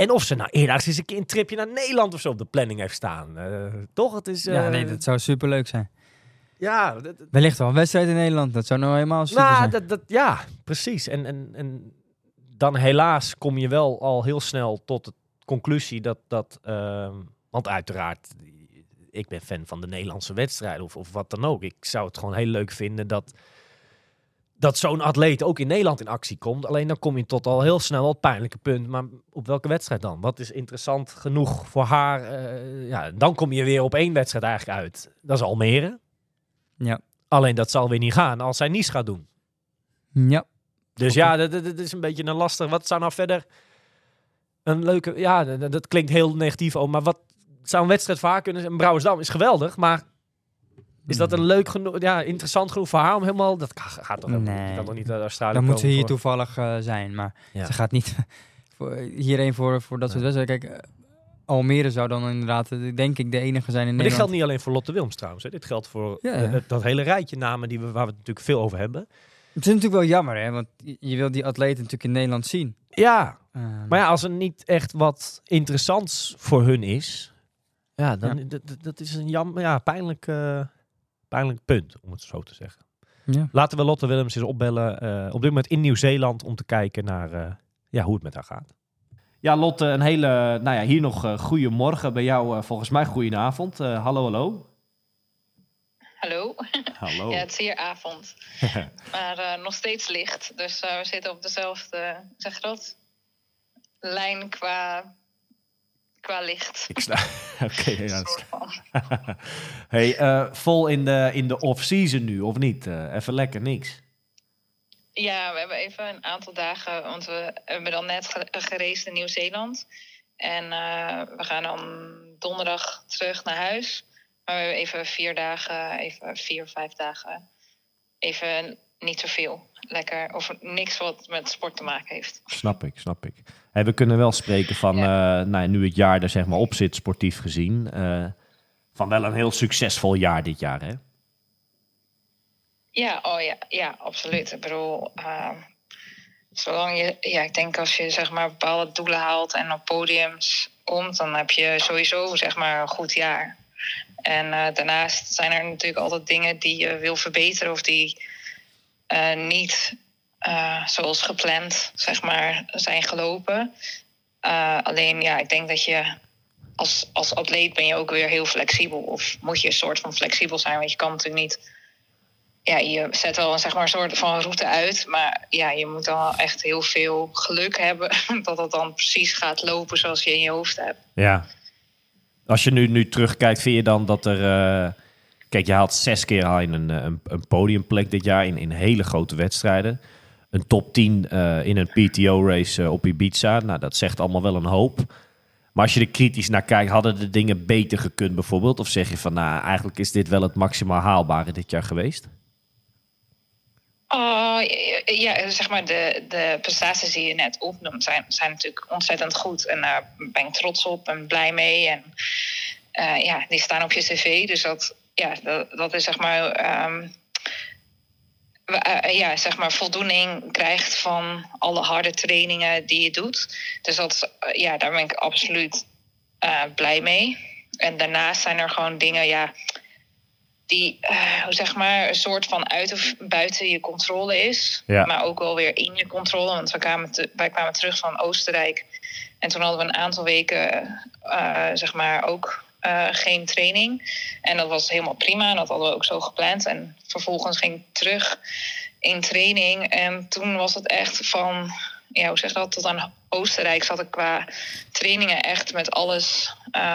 En of ze nou eerder eens een keer een tripje naar Nederland of zo op de planning heeft staan. Eh, toch? Het is... Ja, eh, nee, dat zou super leuk zijn. ja, dat, dat- Wellicht wel een wedstrijd in Nederland. Dat zou nou helemaal super nou, zijn. dat, dat, ja, precies. En, en, en dan helaas kom je wel al heel snel tot de conclusie dat... dat ehm, want uiteraard, ik ben fan van de Nederlandse wedstrijden of, of wat dan ook. Ik zou het gewoon heel leuk vinden dat, dat zo'n atleet ook in Nederland in actie komt. Alleen dan kom je tot al heel snel het pijnlijke punt. Maar op welke wedstrijd dan? Wat is interessant genoeg voor haar? Eh, ja, dan kom je weer op één wedstrijd eigenlijk uit. Dat is Almere. Ja. Alleen dat zal weer niet gaan als zij Nice gaat doen. Ja. Dus ja, dat, dat, dat is een beetje een lastig. Wat zou nou verder een leuke... Ja, dat, dat klinkt heel negatief, ook, maar wat zou een wedstrijd haar kunnen zijn? Brouwersdam is geweldig, maar is dat een leuk genoeg... Ja, interessant genoeg voor haar om helemaal... Dat ga- gaat toch helemaal niet. Nee. Je kan toch niet uit Australië Dan moet ze hier voor- toevallig eh, zijn. Maar Ja. ze gaat niet voor, hierheen voor, voor dat soort wedstrijden. Kijk, eh, Almere zou dan inderdaad, eh, denk ik, de enige zijn in Maar dit Nederland. geldt niet alleen voor Lotte Wilms trouwens. Hè. Dit geldt voor Ja, dat hele rijtje namen die we, waar we het natuurlijk veel over hebben. Het is natuurlijk wel jammer, hè? Want je, wil die atleten natuurlijk in Nederland zien. Ja, Ehm, maar ja, als er niet echt wat interessants voor hun is... Ja, dan, Dat, is een jammer, ja, pijnlijk, eh, pijnlijk punt, om het zo te zeggen. Ja. Laten we Lotte Willems eens opbellen. eh, op dit moment in Nieuw-Zeeland om te kijken naar eh, ja, hoe het met haar gaat. Ja, Lotte, een hele, nou ja, hier nog uh, goedemorgen. Bij jou uh, volgens mij goedenavond. Uh, hallo, hallo. Hallo. Hallo. Ja, het is hier avond. maar uh, nog steeds licht. Dus uh, we zitten op dezelfde, zeg je dat? Lijn qua, qua licht. Ik sta. Oké, okay, ja. hey, uh, vol in de, in de off-season nu, of niet? even lekker niks. Ja, we hebben even een aantal dagen, want we hebben dan net gereisd in Nieuw-Zeeland. En we gaan dan donderdag terug naar huis. Maar we hebben even vier dagen, even vier, vijf dagen, even niet zoveel. Lekker, of niks wat met sport te maken heeft. Snap ik, snap ik. Hey, we kunnen wel spreken van, ja. uh, nou, nu het jaar er zeg maar op zit, sportief gezien, uh, van wel een heel succesvol jaar dit jaar, hè? Ja, oh ja, ja, absoluut. Ik bedoel, uh, zolang je, ja, ik denk als je zeg maar bepaalde doelen haalt en op podiums komt, dan heb je sowieso zeg maar een goed jaar. En uh, daarnaast zijn er natuurlijk altijd dingen die je wil verbeteren of die uh, niet uh, zoals gepland zeg maar, zijn gelopen. alleen ja, ik denk dat je als, als atleet ben je ook weer heel flexibel. Of moet je een soort van flexibel zijn. Want je kan natuurlijk niet. Ja, je zet wel zeg maar, een soort van route uit. Maar ja, je moet dan echt heel veel geluk hebben. Dat het dan precies gaat lopen zoals je in je hoofd hebt. Ja, als je nu, nu terugkijkt, vind je dan dat er... Uh, kijk, je haalt zes keer een, een, een podiumplek dit jaar in, in hele grote wedstrijden. Een top 10 uh, in een PTO-race uh, op Ibiza. Nou, dat zegt allemaal wel een hoop. Maar als je er kritisch naar kijkt, hadden de dingen beter gekund bijvoorbeeld? Of zeg je van, nou, eigenlijk is dit wel het maximaal haalbare dit jaar geweest? Oh, ja, zeg maar, de, de prestaties die je net opnoemt zijn, zijn natuurlijk ontzettend goed. En daar ben ik trots op en blij mee. En uh, ja, die staan op je cv. Dus dat, ja, dat, is zeg maar, um, uh, ja, zeg maar voldoening krijgt van alle harde trainingen die je doet. Dus dat, uh, ja, daar ben ik absoluut blij mee. En daarnaast zijn er gewoon dingen, ja, die, uh, zeg maar, een soort van uit of buiten je controle is. Ja. Maar ook wel weer in je controle. Want we kwamen te, wij kwamen terug van Oostenrijk. En toen hadden we een aantal weken, zeg maar, ook uh, geen training. En dat was helemaal prima. En dat hadden we ook zo gepland. En vervolgens ging ik terug in training. En toen was het echt van, ja, hoe zeg je dat? Tot aan Oostenrijk zat ik qua trainingen echt met alles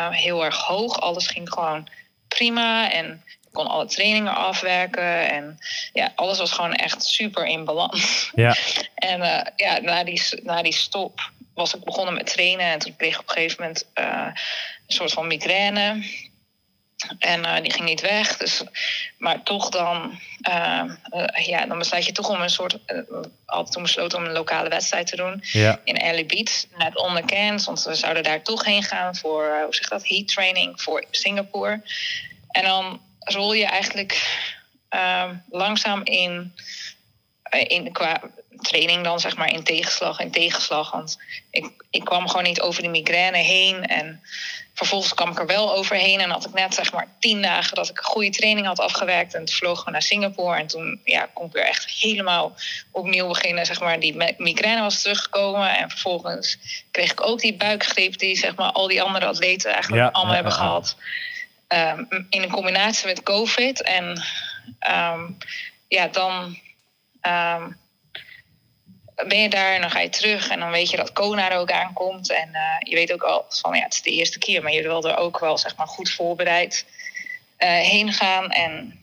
heel erg hoog. Alles ging gewoon prima. En kon alle trainingen afwerken. En ja, alles was gewoon echt super in balans. Ja. en uh, ja, na die, na die stop was ik begonnen met trainen. En toen kreeg ik op een gegeven moment uh, soort van migraine. En uh, die ging niet weg. Dus, maar toch dan, ja, dan besluit je toch om een soort. had toen besloten om een lokale wedstrijd te doen ja. in Early Beach, net onbekend. Want we zouden daar toch heen gaan voor, hoe zeg dat, heat training voor Singapore. En dan rol je eigenlijk uh, langzaam in, in qua training dan zeg maar in tegenslag en tegenslag. Want ik, ik kwam gewoon niet over die migraine heen. En vervolgens kwam ik er wel overheen. En had ik net zeg maar tien dagen dat ik een goede training had afgewerkt. En toen vlogen we naar Singapore. En toen ja, kon ik weer echt helemaal opnieuw beginnen. Zeg maar, die migraine was teruggekomen. En vervolgens kreeg ik ook die buikgreep die zeg maar, al die andere atleten eigenlijk Ja, allemaal ja, hebben ja. gehad. Um, in een combinatie met COVID. En um, ja, dan um, ben je daar en dan ga je terug. En dan weet je dat Kona er ook aankomt. En uh, je weet ook al van ja, het is de eerste keer. Maar je wil er ook wel zeg maar, goed voorbereid uh, heen gaan. En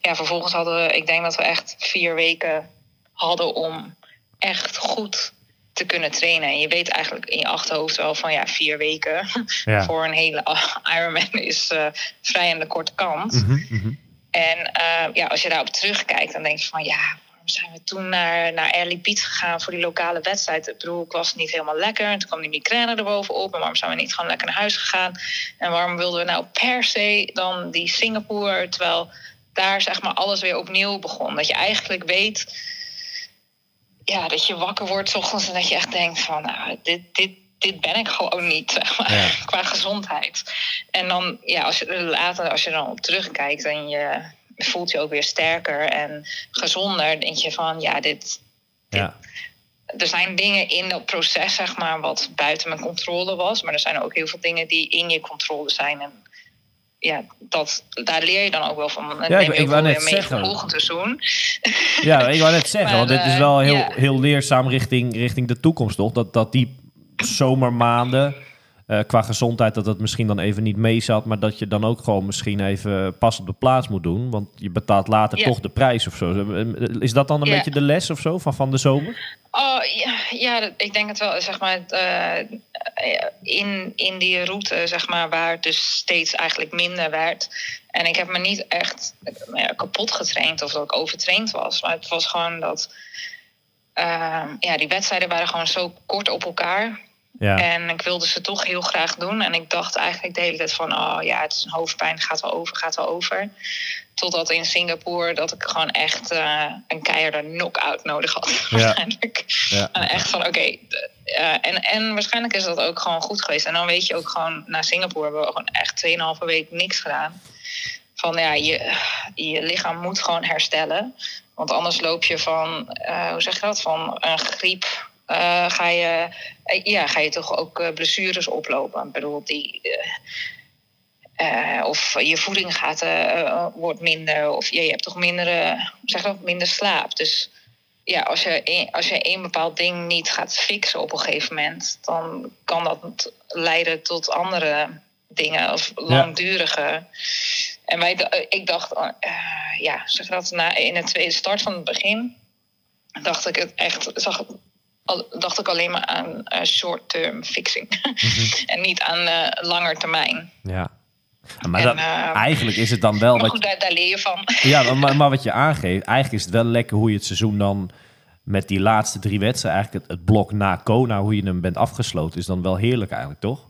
ja, vervolgens hadden we, ik denk dat we echt vier weken hadden om echt goed te kunnen trainen. En je weet eigenlijk in je achterhoofd wel van ja, vier weken Ja. voor een hele Ironman is uh, vrij aan de korte kant. Mhm, mhm. En uh, ja, als je daarop terugkijkt, dan denk je van ja, zijn we toen naar, naar Early Beat gegaan voor die lokale wedstrijd? Ik bedoel, ik was niet helemaal lekker. En toen kwam die migraine erbovenop. En waarom zijn we niet gewoon lekker naar huis gegaan? En waarom wilden we nou per se dan die Singapore, terwijl daar zeg maar alles weer opnieuw begon? Dat je eigenlijk weet ja, dat je wakker wordt 's ochtends en dat je echt denkt van, nou, dit, dit, dit ben ik gewoon niet, zeg maar, Ja. qua gezondheid. En dan, ja, als je er later, als je dan op terugkijkt en je voelt je ook weer sterker en gezonder, denk je van, ja, dit, Ja. er zijn dingen in dat proces, zeg maar, wat buiten mijn controle was. Maar er zijn ook heel veel dingen die in je controle zijn. En ja, dat, daar leer je dan ook wel van. Ja, ik- ik wou net zeggen. seizoen. Ja, ik wou net zeggen, want dit is eh, wel heel, ja. heel leerzaam richting, richting de toekomst, toch? Dat, dat die zomermaanden eh, qua gezondheid, dat het misschien dan even niet mee zat, maar dat je dan ook gewoon misschien even pas op de plaats moet doen, want je betaalt later Ja. toch de prijs of zo. Is dat dan een Ja. beetje de les of zo van, van de zomer? Oh ja, ja dat- ik denk het wel. Zeg maar, eh, in, in die route, zeg maar, waar het dus steeds eigenlijk minder werd. En ik heb me niet echt eh, ja, kapot getraind of dat ik overtraind was. Maar het was gewoon dat. eh, ja, die wedstrijden waren gewoon zo kort op elkaar. Ja, En ik wilde ze toch heel graag doen. En ik dacht eigenlijk de hele tijd van... oh ja, het is een hoofdpijn, gaat wel over, gaat wel over. Totdat in Singapore dat ik gewoon echt eh, een keiharde knock-out nodig had. Ja. Waarschijnlijk. ja, En echt van, oké. eh, en, en waarschijnlijk is dat ook gewoon goed geweest. En dan weet je ook gewoon... Na Singapore hebben we gewoon echt 2,5 week niks gedaan. Van ja, je, je lichaam moet gewoon herstellen. Want anders loop je van... eh, hoe zeg je dat? Van een griep... eh, ga, je, eh, ja, ga je toch ook eh, blessures oplopen. Ik bedoel, die... of je voeding gaat, wordt minder. Of je, je hebt toch minder, zeg dat, minder slaap. Dus ja, als je, een, als je een bepaald ding niet gaat fixen op een gegeven moment, dan kan dat leiden tot andere dingen of langdurige. En wij, ik dacht, ja, zeg dat na, in het tweede start van het begin, dacht ik het echt, zag al- dacht ik alleen maar aan eh, short-term fixing en niet aan eh langer termijn. ja. Maar En, dat, eh, eigenlijk is het dan wel Maar wat goed, daar, daar leer je van. Ja, maar, maar wat je aangeeft, eigenlijk is het wel lekker hoe je het seizoen dan met die laatste drie wedstrijden, eigenlijk het, het blok na Kona, hoe je hem bent afgesloten, is dan wel heerlijk eigenlijk, toch?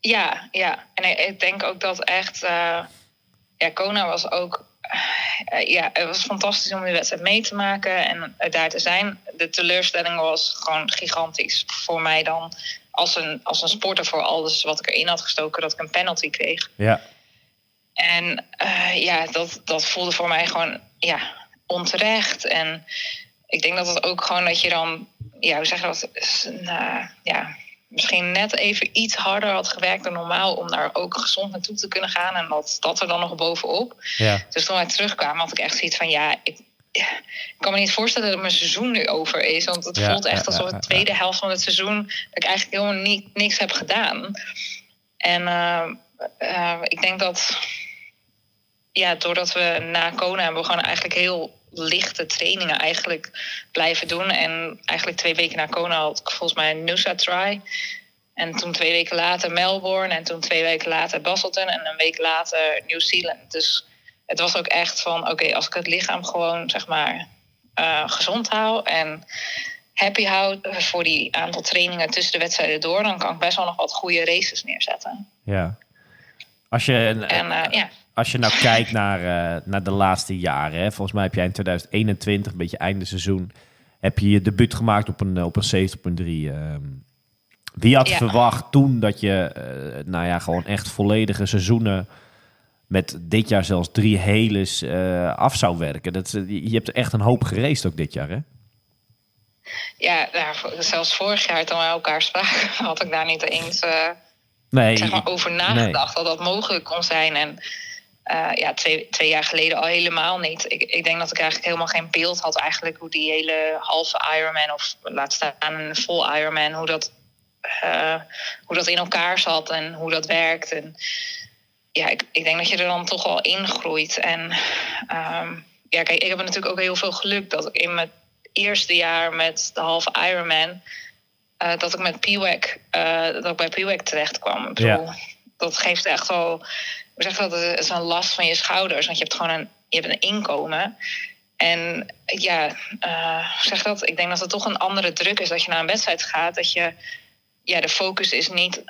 Ja, ja. En ik, ik denk ook dat echt. ja, Kona was ook. Eh, ja, het was fantastisch om die wedstrijd mee te maken en eh, daar te zijn. De teleurstelling was gewoon gigantisch. Voor mij dan als een, als een sporter voor alles wat ik erin had gestoken, dat ik een penalty kreeg. Ja, En eh, ja, dat, dat voelde voor mij gewoon ja, onterecht. En ik denk dat het ook gewoon dat je dan, ja, hoe zeg je dat? Nou, ja, misschien net even iets harder had gewerkt dan normaal om daar ook gezond naartoe te kunnen gaan. En dat, dat er dan nog bovenop. ja, Dus toen wij terugkwamen had ik echt zoiets van, ja, ik, kan me niet voorstellen dat mijn seizoen nu over is. Want het Ja, voelt echt alsof de tweede helft van het seizoen... dat ik eigenlijk helemaal niet, niks heb gedaan. En eh, eh, ik denk dat... Ja, doordat we na Kona hebben we gewoon eigenlijk heel lichte trainingen eigenlijk blijven doen. En eigenlijk twee weken na Kona had ik volgens mij een Nusa try. En toen twee weken later Melbourne. En toen twee weken later Basselton. En een week later New Zealand. Dus het was ook echt van, oké, als ik het lichaam gewoon, zeg maar, eh, gezond hou en happy hou voor die aantal trainingen tussen de wedstrijden door, dan kan ik best wel nog wat goede races neerzetten. ja. Als je, En eh, ja, als je nou kijkt naar, eh, naar de laatste jaren, hè, volgens mij heb jij in 2021, een beetje einde seizoen, heb je je debuut gemaakt op een, op een 70.3. ehm. wie had Ja. verwacht toen dat je, eh, nou ja, gewoon echt volledige seizoenen met dit jaar zelfs drie heles eh, af zou werken? Dat, je hebt echt een hoop gereisd ook dit jaar, hè? ja daar, zelfs vorig jaar toen we elkaar spraken, had ik daar niet eens eh, Nee, zeg maar, over nagedacht dat dat mogelijk kon zijn. En eh, ja, twee, twee jaar geleden al helemaal niet. Ik, ik denk dat ik eigenlijk helemaal geen beeld had eigenlijk hoe die hele halve Ironman of laat staan een vol Ironman, hoe dat, eh, hoe dat in elkaar zat en hoe dat werkt. En ja, ik, ik denk dat je er dan toch wel in groeit. En ehm, ja, kijk, ik heb natuurlijk ook heel veel geluk dat ik in mijn eerste jaar met de halve Ironman eh, dat ik met PWAC, eh dat ik bij PWAC terecht kwam. Ik bedoel, Dat geeft echt wel, hoe zeg je dat, het is een last van je schouders. Want je hebt gewoon een, je hebt een inkomen. En ja, hoe zeg je dat? Ik denk dat het toch een andere druk is dat je naar een wedstrijd gaat. Dat je, ja, de focus is niet,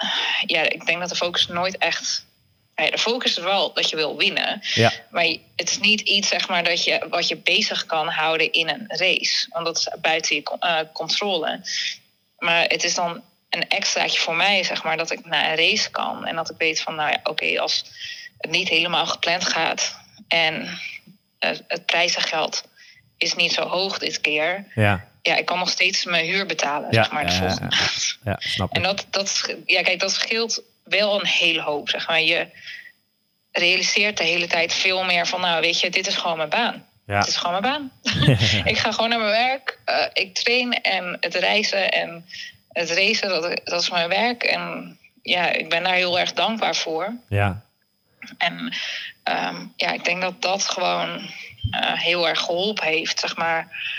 ja, ik denk dat de focus nooit echt, ja, de focus is wel dat je wil winnen. Ja, Maar het is niet iets zeg maar, dat je, wat je bezig kan houden in een race. Want dat is buiten je eh, controle. Maar het is dan een extraatje voor mij, zeg maar, dat ik naar een race kan. En dat ik weet van, nou ja, oké, als niet helemaal gepland gaat en het prijzengeld is niet zo hoog dit keer. Ja, Ja, ik kan nog steeds mijn huur betalen, Ja, zeg maar, de ja, ja, volgende maand. ja, snap En dat, dat, ja, kijk, dat scheelt wel een hele hoop. Zeg maar. Je realiseert de hele tijd veel meer van, nou weet je, dit is gewoon mijn baan. Ja. Het is gewoon mijn baan. ik ga gewoon naar mijn werk. eh, ik train en het reizen en het racen, dat, dat is mijn werk. En ja, ik ben daar heel erg dankbaar voor. Ja, En ehm, ja, ik denk dat dat gewoon eh, heel erg geholpen heeft, zeg maar.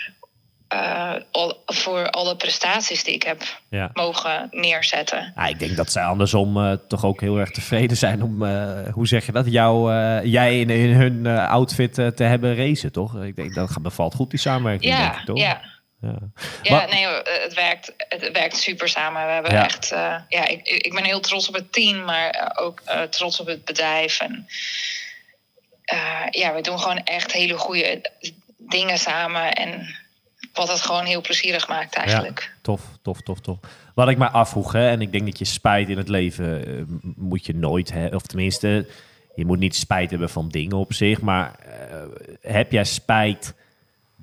eh, al, voor alle prestaties die ik heb ja. mogen neerzetten. Ja, ik denk dat zij andersom eh, toch ook heel erg tevreden zijn om, hoe zeg je dat, jou, jij in, in hun outfit te hebben racen, toch? Ik denk dat bevalt goed die samenwerking, denk ik, toch? ja. Ja. Ja, Maar- nee, eh, het werkt, het werkt super samen. We hebben Ja. echt, eh, ja, ik, ik ben heel trots op het team, maar ook eh, trots op het bedrijf. En ja, we doen gewoon echt hele goede dingen samen. En wat het gewoon heel plezierig maakt eigenlijk. Ja, tof, tof, tof, tof. Wat ik mij afvroeg, hè, en ik denk dat je spijt in het leven moet je nooit, hè, of tenminste, je moet niet spijt hebben van dingen op zich, maar heb jij spijt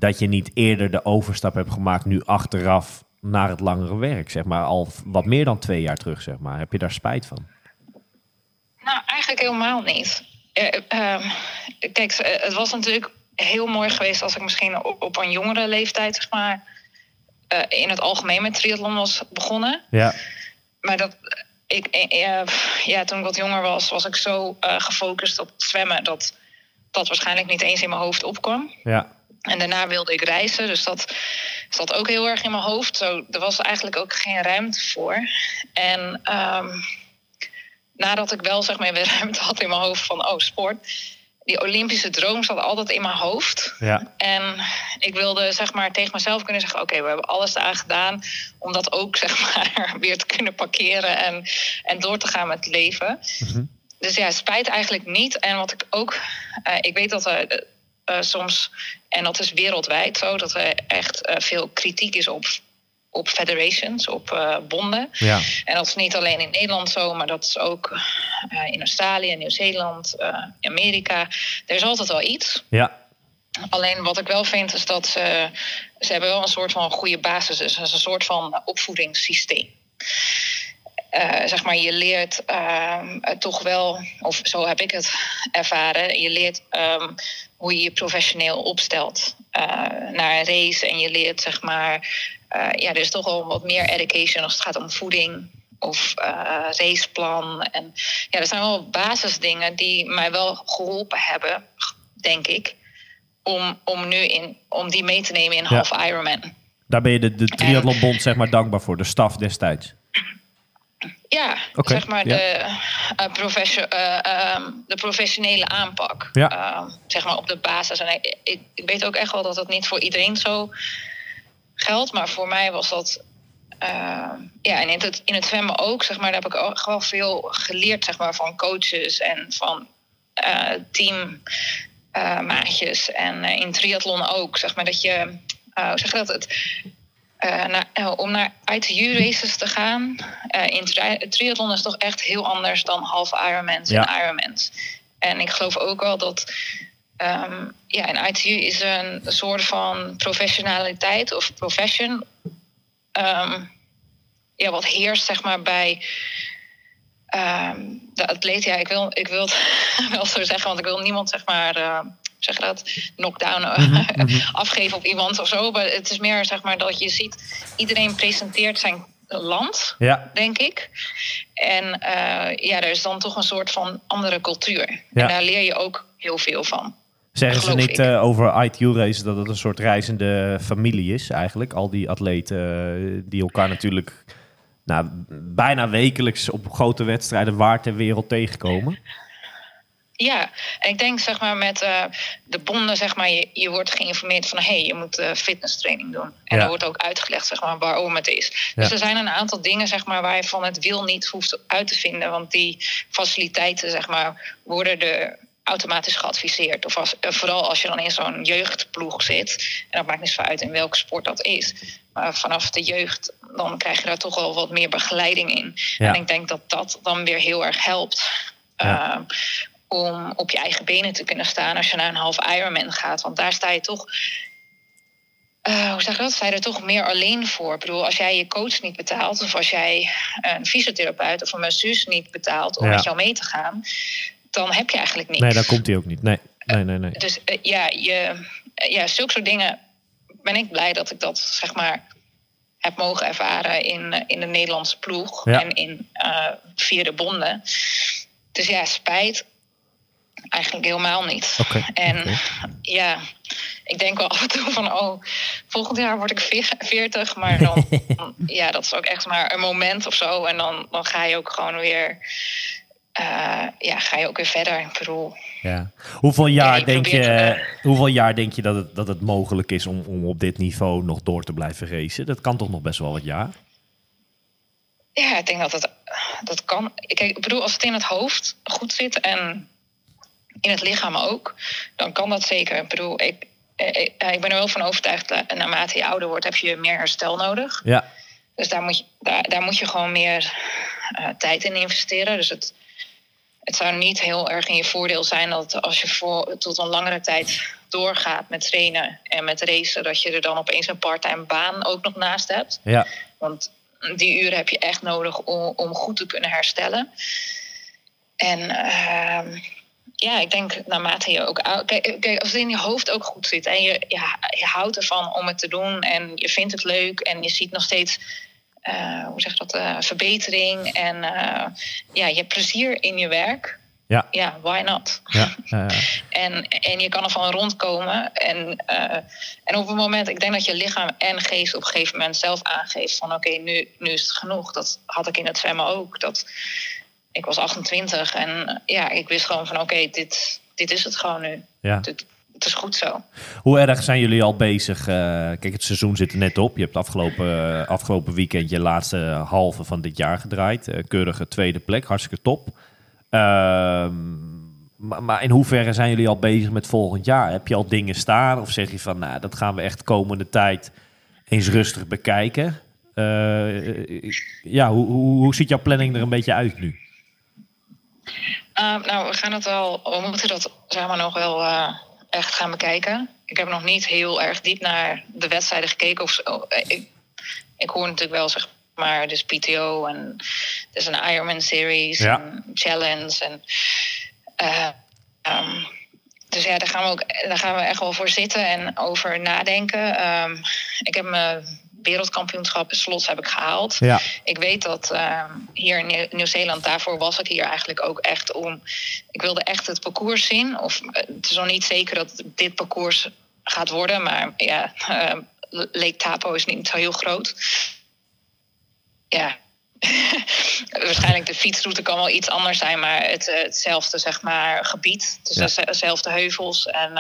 dat je niet eerder de overstap hebt gemaakt nu achteraf naar het langere werk, zeg maar, al wat meer dan twee jaar terug, zeg maar. Heb je daar spijt van? Nou, eigenlijk helemaal niet. Eh, ehm, kijk, eh, het was natuurlijk heel mooi geweest als ik misschien op, op een jongere leeftijd, zeg maar, eh, in het algemeen met triathlon was begonnen. Ja, Maar dat, ik, ja, toen ik wat jonger was, was ik zo gefocust op zwemmen dat dat waarschijnlijk niet eens in mijn hoofd opkwam. ja, En daarna wilde ik reizen, dus dat zat ook heel erg in mijn hoofd. Zo, er was eigenlijk ook geen ruimte voor. En ehm, nadat ik wel zeg maar weer ruimte had in mijn hoofd van, oh, sport. Die Olympische droom zat altijd in mijn hoofd. ja, En ik wilde zeg maar tegen mezelf kunnen zeggen: Oké, we hebben alles eraan gedaan om dat ook zeg maar weer te kunnen parkeren en, en door te gaan met het leven. Mhm. Dus ja, spijt eigenlijk niet. En wat ik ook, eh, ik weet dat er eh, soms, en dat is wereldwijd zo, dat er echt eh, veel kritiek is op, op federations, op eh, bonden. ja, En dat is niet alleen in Nederland zo, maar dat is ook eh, in Australië, Nieuw-Zeeland, eh, Amerika. Er is altijd wel iets. ja, Alleen wat ik wel vind is dat ze, ze hebben wel een soort van goede basis. Dus een soort van opvoedingssysteem. Eh, zeg maar, je leert ehm, eh, toch wel, of zo heb ik het ervaren, je leert ehm, hoe je je professioneel opstelt eh, naar een race. En je leert, zeg maar, eh, ja, er is toch wel wat meer education als het gaat om voeding of eh, raceplan. En ja, er zijn wel basisdingen die mij wel geholpen hebben, denk ik om, om nu in, om die mee te nemen in Ja. half Ironman. Daar ben je de, de Triathlonbond zeg maar dankbaar voor, de staf destijds. Ja, zeg maar ja. de, eh, professio- eh, ehm, de professionele aanpak. Ja. Ehm, zeg maar op de basis. En ik, ik, ik weet ook echt wel dat dat niet voor iedereen zo geldt. Maar voor mij was dat. ehm, ja, en in het, in het zwemmen ook, zeg maar, daar heb ik ook wel veel geleerd, zeg maar, van coaches en van eh teammaatjes. en in triathlon ook, zeg maar, dat je, hoe zeg je dat, het, naar- eh, om naar ITU-races te gaan eh, in tri- triathlon is toch echt heel anders dan half Ironmans Ja. en Ironmans. En ik geloof ook wel dat ehm, ja, in ITU is een soort van professionaliteit of profession ehm, ja, wat heerst zeg maar bij ehm, de atleet. Ja, ik wil, ik wil het wel zo zeggen, want ik wil niemand zeg maar eh, zeg dat knockdown eh, afgeven op iemand of zo. Maar het is meer zeg maar dat je ziet iedereen presenteert zijn land Ja, denk ik. En eh, ja, er is dan toch een soort van andere cultuur. Ja. En daar leer je ook heel veel van. Zeggen ze niet eh, over ITU races dat het een soort reizende familie is eigenlijk? Al die atleten eh, die elkaar natuurlijk nou, bijna wekelijks op grote wedstrijden waar ter wereld tegenkomen. Ja, en ik denk zeg maar met eh, de bonden, zeg maar, je, je wordt geïnformeerd van hé, hey, je moet eh fitnesstraining doen. En Ja. er wordt ook uitgelegd zeg maar, waarom het is. Ja. Dus er zijn een aantal dingen zeg maar, waar je van het wiel niet hoeft uit te vinden. Want die faciliteiten zeg maar, worden er automatisch geadviseerd. Of als, eh, vooral als je dan in zo'n jeugdploeg zit. En dat maakt niet zo uit in welke sport dat is. Maar vanaf de jeugd, dan krijg je daar toch wel wat meer begeleiding in. Ja. En ik denk dat dat dan weer heel erg helpt. Ja. eh, om op je eigen benen te kunnen staan als je naar een half Ironman gaat. Want daar sta je toch eh, hoe zeg je dat? Sta je er toch meer alleen voor? Ik bedoel, als jij je coach niet betaalt, of als jij een fysiotherapeut of een masseuse niet betaalt om Ja. met jou mee te gaan, dan heb je eigenlijk niks. Nee, daar komt hij ook niet. Nee, nee, nee. nee. Dus eh, ja, je, eh, ja, zulke soort dingen ben ik blij dat ik dat zeg maar heb mogen ervaren in, in de Nederlandse ploeg Ja. en in via de bonden. Dus ja, spijt eigenlijk helemaal niet. En ja, ik denk wel af en toe van, oh, volgend jaar word ik veer- 40, maar dan, ja, dat is ook echt maar een moment of zo. En dan, dan ga je ook gewoon weer, eh, ja, ga je ook weer verder. Ik bedoel, Ja. Hoeveel jaar, denk je, hoeveel jaar denk je dat het, dat het mogelijk is om, om op dit niveau nog door te blijven racen? Dat kan toch nog best wel wat jaar? Ja, ik denk dat het dat kan. Kijk, ik bedoel, als het in het hoofd goed zit en in het lichaam ook, dan kan dat zeker. Ik bedoel, ik, eh, ik, ik ben er wel van overtuigd dat naarmate je ouder wordt, heb je meer herstel nodig. Ja, Dus daar moet je, daar, daar moet je gewoon meer eh, tijd in investeren. Dus het, het zou niet heel erg in je voordeel zijn dat als je voor, tot een langere tijd doorgaat met trainen en met racen, dat je er dan opeens een parttime baan ook nog naast hebt. ja, Want die uren heb je echt nodig om, om goed te kunnen herstellen. En ehm, ja, ik denk naarmate je ook. Kijk, kijk, als het in je hoofd ook goed zit en je, ja, je houdt ervan om het te doen... en je vindt het leuk en je ziet nog steeds... eh, hoe zeg je dat? eh, verbetering en eh, ja, je hebt plezier in je werk. ja, Ja, why not? ja. ja. En, en je kan ervan rondkomen. En, en op het moment, ik denk dat je lichaam en geest op een gegeven moment zelf aangeeft van oké, nu, nu is het genoeg. Dat had ik in het zwemmen ook. Dat, ik was 28 en ja, ik wist gewoon van oké, dit, dit is het gewoon nu. ja. Dit, het is goed zo. Hoe erg zijn jullie al bezig? eh, kijk, het seizoen zit er net op. Je hebt afgelopen, eh, afgelopen weekend je laatste halve van dit jaar gedraaid. Eh, keurige tweede plek, hartstikke top. Ehm, maar, maar in hoeverre zijn jullie al bezig met volgend jaar? Heb je al dingen staan? Of zeg je van, nou, dat gaan we echt komende tijd eens rustig bekijken? Ja, hoe, hoe, hoe ziet jouw planning er een beetje uit nu? Uh, nou, we gaan het wel, we moeten dat zeg maar nog wel uh, echt gaan bekijken. Ik heb nog niet heel erg diep naar de wedstrijden gekeken. Of zo. Ik, ik hoor natuurlijk wel zeg maar, dus PTO en is een Ironman series, ja. en challenge en. Uh, um, dus ja, daar gaan, we ook, daar gaan we echt wel voor zitten en over nadenken. Um, ik heb me wereldkampioenschap slots heb ik gehaald. Ja. Ik weet dat uh, hier in Nieuw-Zeeland, daarvoor was ik hier eigenlijk ook echt om. Ik wilde echt het parcours zien. Of het is nog niet zeker dat dit parcours gaat worden, maar ja, uh, Lake Tapo is niet zo heel groot. Ja. Waarschijnlijk de fietsroute kan wel iets anders zijn, maar het, uh, hetzelfde zeg maar, gebied. Dus ja. dezelfde heuvels. En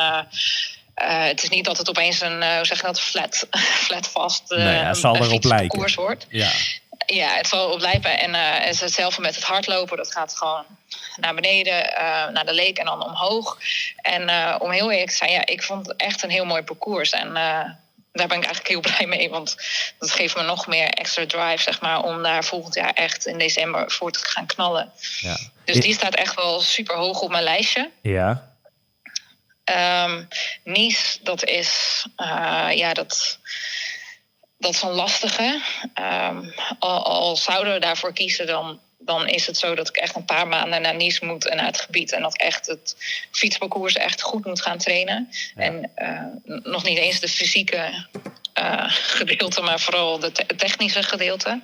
uh, uh, het is niet dat het opeens een, uh, hoe zeg je dat, flat, flat vast uh, nee, het zal een erop lijken. wordt. Ja. ja, het zal erop lijken. En het hetzelfde met het hardlopen. Dat gaat gewoon naar beneden, naar de leek en dan omhoog. En om heel eerlijk te zijn, ja, ik vond het echt een heel mooi parcours. En daar ben ik eigenlijk heel blij mee. Want dat geeft me nog meer extra drive, zeg maar, om daar volgend jaar echt in december voor te gaan knallen. Ja. Dus die staat echt wel super hoog op mijn lijstje. Ja. Um, nice, dat is, uh, ja, dat, dat is een lastige. Um, al, al, zouden we daarvoor kiezen, dan, dan is het zo dat ik echt een paar maanden naar Nice moet en naar het gebied. En dat echt het fietsparcours echt goed moet gaan trainen. Ja. En uh, nog niet eens de fysieke uh, gedeelte, maar vooral de te technische gedeelte.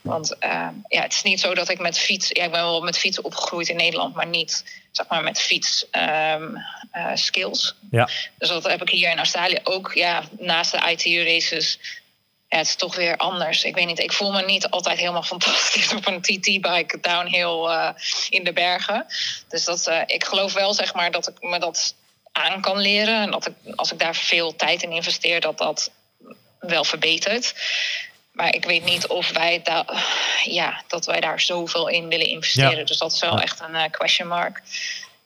Want uh, ja, het is niet zo dat ik met fiets... Ja, ik ben wel met fiets opgegroeid in Nederland, maar niet zeg maar met fiets um, uh, skills. Ja. Dus dat heb ik hier in Australië ook. Ja, naast de ITU-races ja, het is toch weer anders. Ik weet niet, ik voel me niet altijd helemaal fantastisch op een TT-bike downhill in de bergen. Dus dat, ik geloof wel, zeg maar, dat ik me dat aan kan leren. En dat ik, als ik daar veel tijd in investeer, dat dat wel verbetert. Maar ik weet niet of wij, da ja, dat wij daar zoveel in willen investeren. Ja. Dus dat is wel echt een uh, question mark.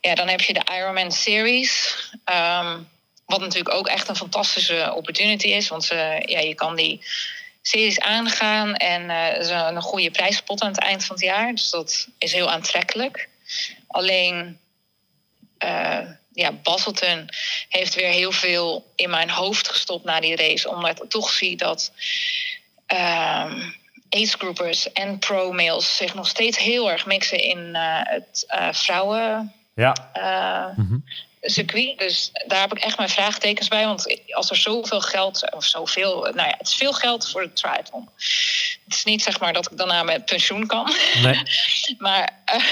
ja, dan heb je de Ironman Series. ehm, wat natuurlijk ook echt een fantastische opportunity is. Want eh, ja, je kan die series aangaan en eh, is een, goede prijspot aan het eind van het jaar. Dus dat is heel aantrekkelijk. Alleen, eh, ja, Basselton heeft weer heel veel in mijn hoofd gestopt na die race. Omdat ik toch zie dat ehm agegroupers en pro-males zich nog steeds heel erg mixen in eh, het eh, vrouwen Ja, eh, Mhm. Circuit. Dus daar heb ik echt mijn vraagtekens bij. Want als er zoveel geld, of zoveel, nou ja, het is veel geld voor de triathlon. Het is niet zeg maar dat ik daarna met pensioen kan. nee. Maar eh,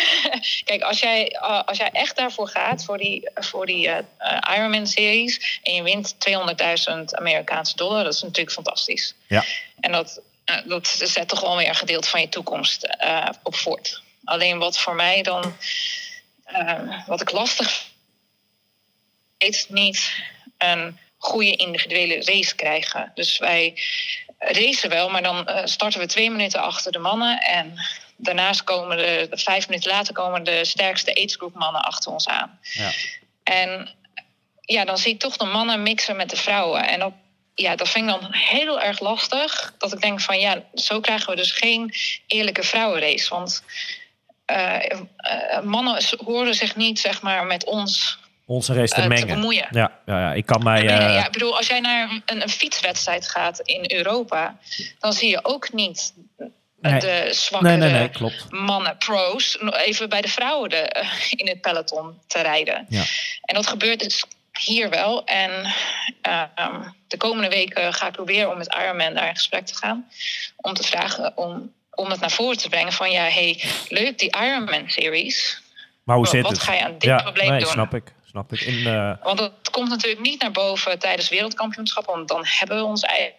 kijk, als jij, eh, als jij echt daarvoor gaat, voor die, voor die eh, Ironman-series... en je wint 200.000 Amerikaanse dollar, dat is natuurlijk fantastisch. Ja. En dat, dat zet toch wel weer een gedeelte van je toekomst op voort. Alleen wat voor mij dan... wat ik lastig niet een goede individuele race krijgen. Dus wij racen wel, maar dan eh, starten we twee minuten achter de mannen. En daarnaast komen de, vijf minuten later komen de sterkste agegroep mannen achter ons aan. Ja. En ja, dan zie ik toch de mannen mixen met de vrouwen. En op, ja, dat vind ik dan heel erg lastig. Dat ik denk van ja, zo krijgen we dus geen eerlijke vrouwenrace. Want eh, mannen horen zich niet zeg maar met ons Onze race te eh, te mengen. bemoeien. Ja, ja, ja, ik kan mij... Nee, eh, ja, ik bedoel, als jij naar een, een fietswedstrijd gaat in Europa, dan zie je ook niet eh, Nee. de zwakke nee, nee, nee, klopt. mannen, pro's, even bij de vrouwen de, eh, in het peloton te rijden. Ja. En dat gebeurt dus hier wel. En eh, ehm, de komende weken ga ik proberen om met Ironman daar in gesprek te gaan. Om te vragen om, om het naar voren te brengen van ja, hey, leuk die Ironman-series. Maar hoe Wat- zit wat het? ga je aan dit ja, probleem nee, doen? snap ik. Snap ik. In, eh, Want dat komt natuurlijk niet naar boven tijdens wereldkampioenschappen. Want dan hebben we ons eigen.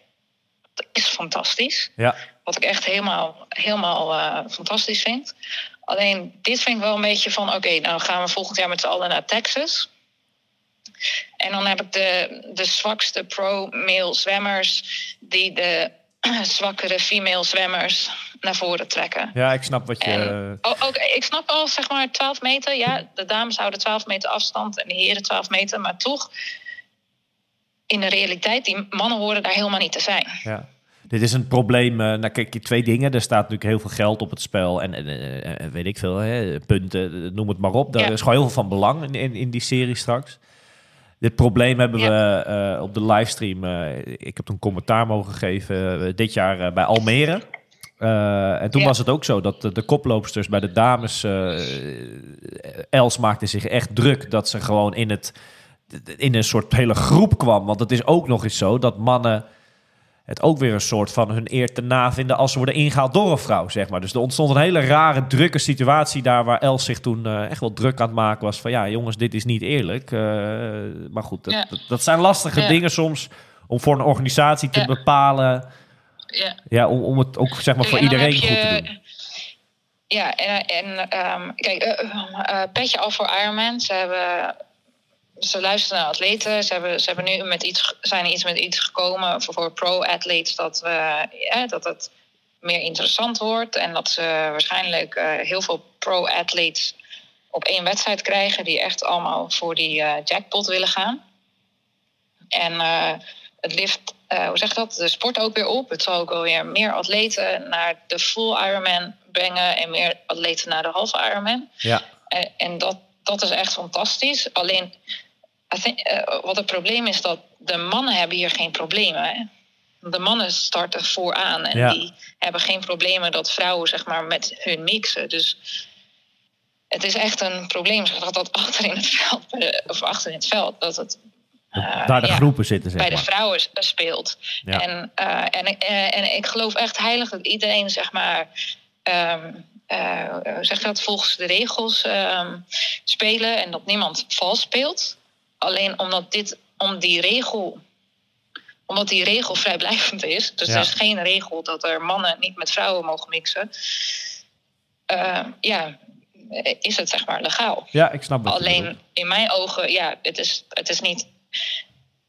Dat is fantastisch. ja, Wat ik echt helemaal, helemaal eh, fantastisch vind. Alleen dit vind ik wel een beetje van... oké, nou gaan we volgend jaar met z'n allen naar Texas. En dan heb ik de, de zwakste pro-male zwemmers... die de zwakkere female zwemmers naar voren trekken. ja, ik snap wat je... En, oh, ook, ik snap al, zeg maar, 12 meter. Ja, de dames houden 12 meter afstand en de heren 12 meter. Maar toch, in de realiteit, die mannen horen daar helemaal niet te zijn. Ja. Dit is een probleem. eh nou, kijk, twee dingen. Er staat natuurlijk heel veel geld op het spel. En, en, eh, eh, weet ik veel, hè, punten, noem het maar op. Daar Ja. is gewoon heel veel van belang in, in, in die serie straks. Dit probleem hebben we op de livestream. ik heb toen commentaar mogen geven dit jaar bij Almere. Eh, en toen Ja. was het ook zo dat de, de koploopsters bij de dames. eh, Els maakte zich echt druk dat ze gewoon in, het, in een soort hele groep kwam. Want het is ook nog eens zo dat mannen het ook weer een soort van hun eer te navinden als ze worden ingehaald door een vrouw, zeg maar. Dus er ontstond een hele rare, drukke situatie daar waar Els zich toen eh, echt wel druk aan het maken was van ja, jongens, dit is niet eerlijk. Eh, maar goed, dat, Ja. dat, dat zijn lastige Ja. dingen soms om voor een organisatie te Ja. bepalen. Ja. Ja, om, om het ook zeg maar voor iedereen goed te doen. Ja, en, en ehm, kijk, eh, eh, eh, petje af voor Ironman. Ze hebben... Ze luisteren naar atleten. Ze, hebben, ze hebben nu met iets, zijn iets met iets gekomen voor, voor pro-athletes dat, we, ja, dat het meer interessant wordt. En dat ze waarschijnlijk heel veel pro-athletes op één wedstrijd krijgen die echt allemaal voor die jackpot willen gaan. En het lift, eh, hoe zeg dat, de sport ook weer op. Het zal ook weer meer atleten naar de full Ironman brengen en meer atleten naar de halve Ironman. Ja, En, en dat, dat is echt fantastisch. Alleen, I think, eh, wat het probleem is dat de mannen hebben hier geen problemen. Hè? De mannen starten vooraan en Ja. die hebben geen problemen dat vrouwen zeg maar, met hun mixen. Dus het is echt een probleem zeg, dat dat achter in het veld, eh, of achter in het veld, dat het eh, daar de ja, groepen zitten, zeg bij de vrouwen speelt. Ja. En, eh, en, ik- eh, en ik geloof echt heilig dat iedereen, zeg maar, hoe zeg dat, volgens de regels ehm, spelen en dat niemand vals speelt. Alleen omdat dit, om die regel, omdat die regel vrijblijvend is, dus Ja. er is geen regel dat er mannen niet met vrouwen mogen mixen. ja, is het zeg maar legaal. Ja, ik snap bedoelt. Alleen in mijn ogen, ja, het is, het is niet.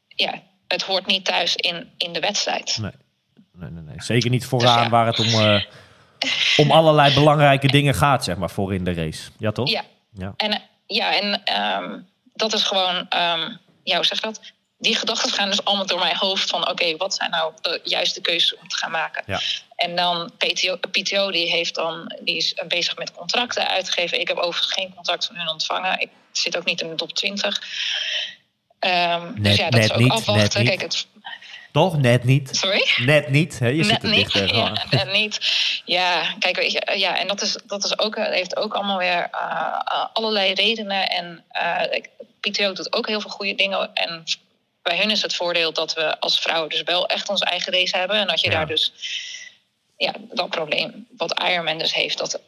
Ja, het hoort niet thuis in, in de wedstrijd. Nee. Nee, nee, nee. Zeker niet vooraan Dus ja. waar het om, eh, om allerlei belangrijke dingen gaat, zeg maar, voor in de race. Ja, toch? Ja. Ja. En, ja, en ehm, dat is gewoon, ehm, ja, hoe zeg je dat? Die gedachten gaan dus allemaal door mijn hoofd van, oké, wat zijn nou de juiste keuzes om te gaan maken? Ja. En dan PTO, PTO die heeft dan, die is bezig met contracten uitgeven. Ik heb overigens geen contract van hun ontvangen. Ik zit ook niet in de top 20. Ehm, Net- dus ja, dat net is ook niet, afwachten. net niet. Kijk, het, Toch? Net niet. sorry? Net niet. Hè? Je zit Net er niet. Ja, net niet. Ja, kijk, weet je, ja, en dat, is, dat is ook, eh, heeft ook allemaal weer eh, eh, allerlei redenen. En eh, ik- PTO doet ook heel veel goede dingen. En bij hun is het voordeel dat we als vrouwen dus wel echt onze eigen race hebben. En dat je Ja. daar dus, ja, dat probleem wat Ironman dus heeft, dat,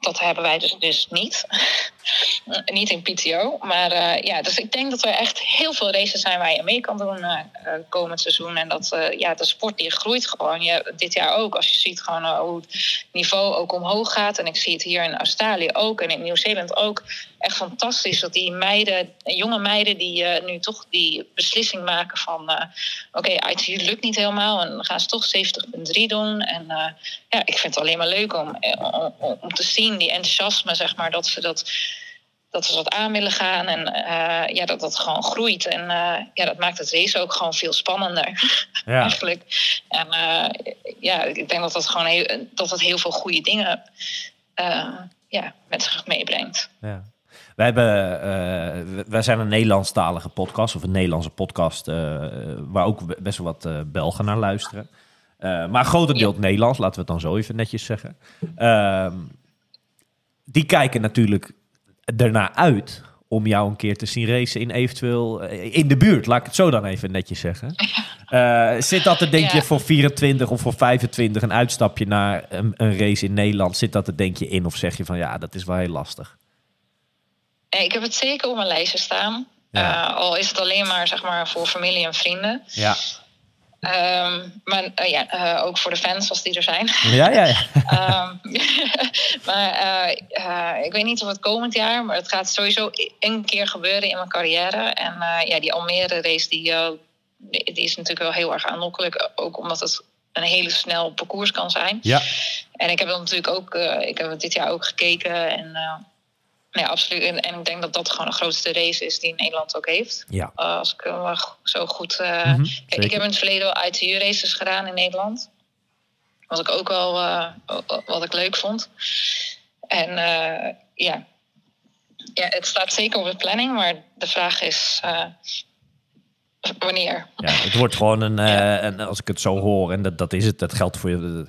dat hebben wij dus, dus niet. niet in PTO. Maar eh, ja, dus ik denk dat er echt heel veel races zijn waar je mee kan doen eh, eh, komend seizoen. En dat ja, de sport die groeit gewoon. Je, dit jaar ook. Als je ziet gewoon hoe het niveau ook omhoog gaat. En ik zie het hier in Australië ook en in Nieuw-Zeeland ook. Echt fantastisch dat die meiden, jonge meiden die eh, nu toch die beslissing maken van... eh, oké, ITU lukt niet helemaal en dan gaan ze toch 70.3 doen. En eh, ja, ik vind het alleen maar leuk om, eh, om, te zien, die enthousiasme, zeg maar, dat ze dat, dat, ze dat aan willen gaan. En eh, ja, dat dat gewoon groeit. En eh, ja, dat maakt het race ook gewoon veel spannender, Ja. eigenlijk. En eh, ja, ik denk dat dat gewoon heel, dat het heel veel goede dingen eh, ja, met zich meebrengt. Ja. Wij, hebben, eh, wij zijn een Nederlandstalige podcast, of een Nederlandse podcast, eh, waar ook best wel wat eh, Belgen naar luisteren. Maar grotendeels Nederlands, laten we het dan zo even netjes zeggen. Ehm, die kijken natuurlijk ernaar uit om jou een keer te zien racen in eventueel in de buurt, laat ik het zo dan even netjes zeggen. Zit dat er, denk je, Ja. voor 24 of voor 25 een uitstapje naar een, een race in Nederland, zit dat er denk je in? Of zeg je van ja, dat is wel heel lastig? Eh, Ik heb het zeker op mijn lijstje staan. Ja. Eh, al is het alleen maar, zeg maar voor familie en vrienden. Ja. Ehm, maar eh, ja, ook voor de fans als die er zijn. Ja, ja, ja. Ehm, maar ik weet niet of het komend jaar, maar het gaat sowieso een keer gebeuren in mijn carrière. En ja, die Almere race die, die is natuurlijk wel heel erg aanlokkelijk. Ook omdat het een hele snel parcours kan zijn. Ja, En ik heb het natuurlijk ook, ik heb het dit jaar ook gekeken. En eh, ja, absoluut. En, en ik denk dat dat gewoon de grootste race is die Nederland ook heeft. ja. Eh, als ik hem zo goed. eh, Mhm, Kijk, ik heb in het verleden wel ITU-races gedaan in Nederland. Wat ik ook wel eh, wat ik leuk vond. En ja. ja, het staat zeker op de planning, maar de vraag is wanneer. ja, het wordt gewoon een, een, als ik het zo hoor, en dat, dat is het, dat geldt voor je.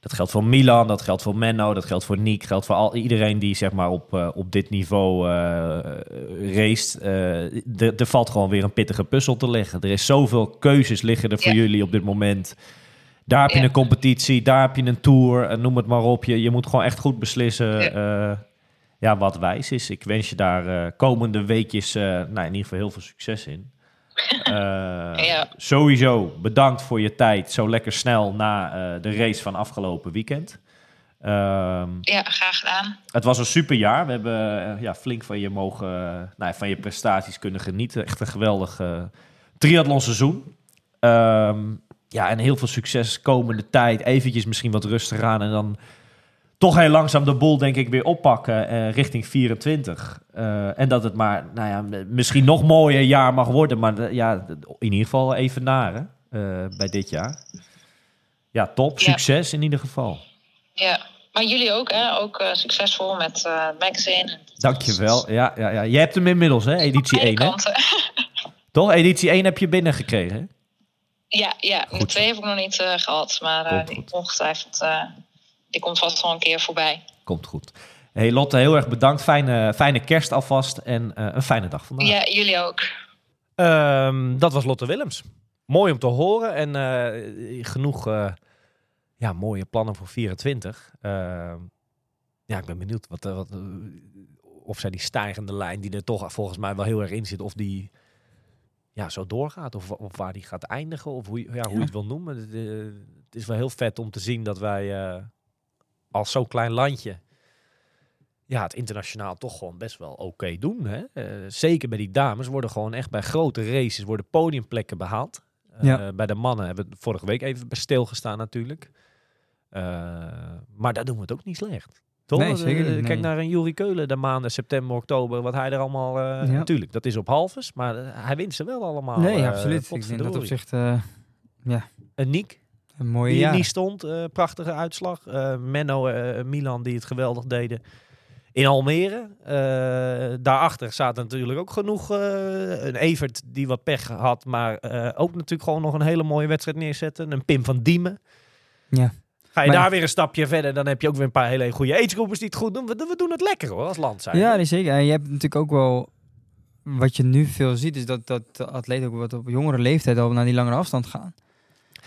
Dat geldt voor Milan, dat geldt voor Menno, dat geldt voor Nick, geldt voor al, iedereen die zeg maar op, eh, op dit niveau eh race. Eh, er, valt gewoon weer een pittige puzzel te leggen. Er is zoveel keuzes liggen er voor Ja. jullie op dit moment. Daar heb je Ja. een competitie, daar heb je een tour, noem het maar op. Je, je moet gewoon echt goed beslissen Ja. wat wijs is. Ik wens je daar komende weekjes nou, in ieder geval heel veel succes in. Eh, Ja. Sowieso bedankt voor je tijd zo lekker snel na eh, de race van afgelopen weekend. Ehm, Ja, graag gedaan. het was een super jaar. We hebben eh, ja, flink van je mogen, nou, van je prestaties kunnen genieten. Echt een geweldig eh triathlon seizoen. Ehm, ja, en heel veel succes komende tijd. Eventjes misschien wat rustig aan en dan toch heel langzaam de boel denk ik weer oppakken eh, richting 24. Eh, en dat het maar, nou ja, misschien nog mooier jaar mag worden. Maar eh, ja, in ieder geval even eh, bij dit jaar. Ja, top. Ja. Succes in ieder geval. Ja. Maar jullie ook, hè? Ook succesvol met het magazine. Dankjewel. Ja, ja, ja. Jij hebt hem inmiddels, hè? Editie Beide 1, hè? Toch? Editie 1 heb je binnengekregen, hè? Ja, ja. de Goed. twee heb ik nog niet eh, gehad. Maar goed. ongetwijfeld, die komt vast wel een keer voorbij. Komt goed. Hey Lotte, heel erg bedankt. Fijne, fijne kerst alvast en eh, een fijne dag vandaag. Ja, jullie ook. Ehm, dat was Lotte Willems. Mooi om te horen en eh, genoeg eh, ja, mooie plannen voor 24. Ehm, ja, ik ben benieuwd wat, wat, of zij die stijgende lijn die er toch volgens mij wel heel erg in zit, of die ja, zo doorgaat of, of waar die gaat eindigen of hoe, je- ja, hoe je het wil noemen. Het, het is wel heel vet om te zien dat wij eh, als zo'n klein landje ja, het internationaal toch gewoon best wel oké doen. Hè? Eh, zeker bij die dames worden gewoon echt bij grote races worden podiumplekken behaald. Eh, Ja. Bij de mannen hebben we vorige week even bij stilgestaan natuurlijk. Eh, maar daar doen we het ook niet slecht. Toch? Nee, zeker niet, Kijk naar een Jurie Keulen de maanden september, oktober. Wat hij er allemaal... Ja. Natuurlijk, dat is op halves. Maar hij wint ze wel allemaal. nee, absoluut. Ik denk dat opzicht eh, Een Niek, een mooie die niet stond. eh, prachtige uitslag. Eh, Menno, eh, Milan, die het geweldig deden. In Almere. Daarachter zaten natuurlijk ook genoeg. een Evert die wat pech had. Maar ook natuurlijk gewoon nog een hele mooie wedstrijd neerzetten. Een Pim van Diemen. Ja. Ga je Maar- daar weer een stapje verder, dan heb je ook weer een paar hele goede agegroepers die het goed doen. We, we doen het lekker hoor, als land zijn. Ja, nee, zeker. En je hebt natuurlijk ook wel... Wat je nu veel ziet, is dat, dat atleten ook wat op jongere leeftijd al naar die langere afstand gaan.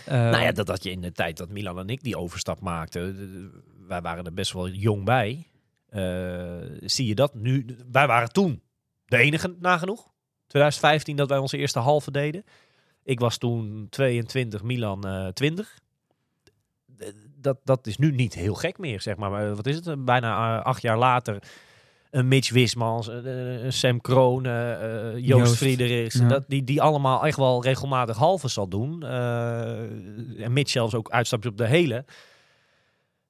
Eh, Nou ja, dat had je in de tijd dat Milan en ik die overstap maakten. Wij waren er best wel jong bij. Eh, zie je dat nu? Wij waren toen de enige nagenoeg. 2015 dat wij onze eerste halve deden. Ik was toen 22, Milan eh 20. Eh, Dat, dat is nu niet heel gek meer, zeg maar. Wat is het? Bijna acht jaar later. Een Mitch Wismans, eh, een Sam Kroon, eh, eh, Joost, Joost. Friedrichs. Ja. Dat, die, die allemaal echt wel regelmatig halve zal doen. Eh, en Mitch zelfs ook uitstapjes op de hele.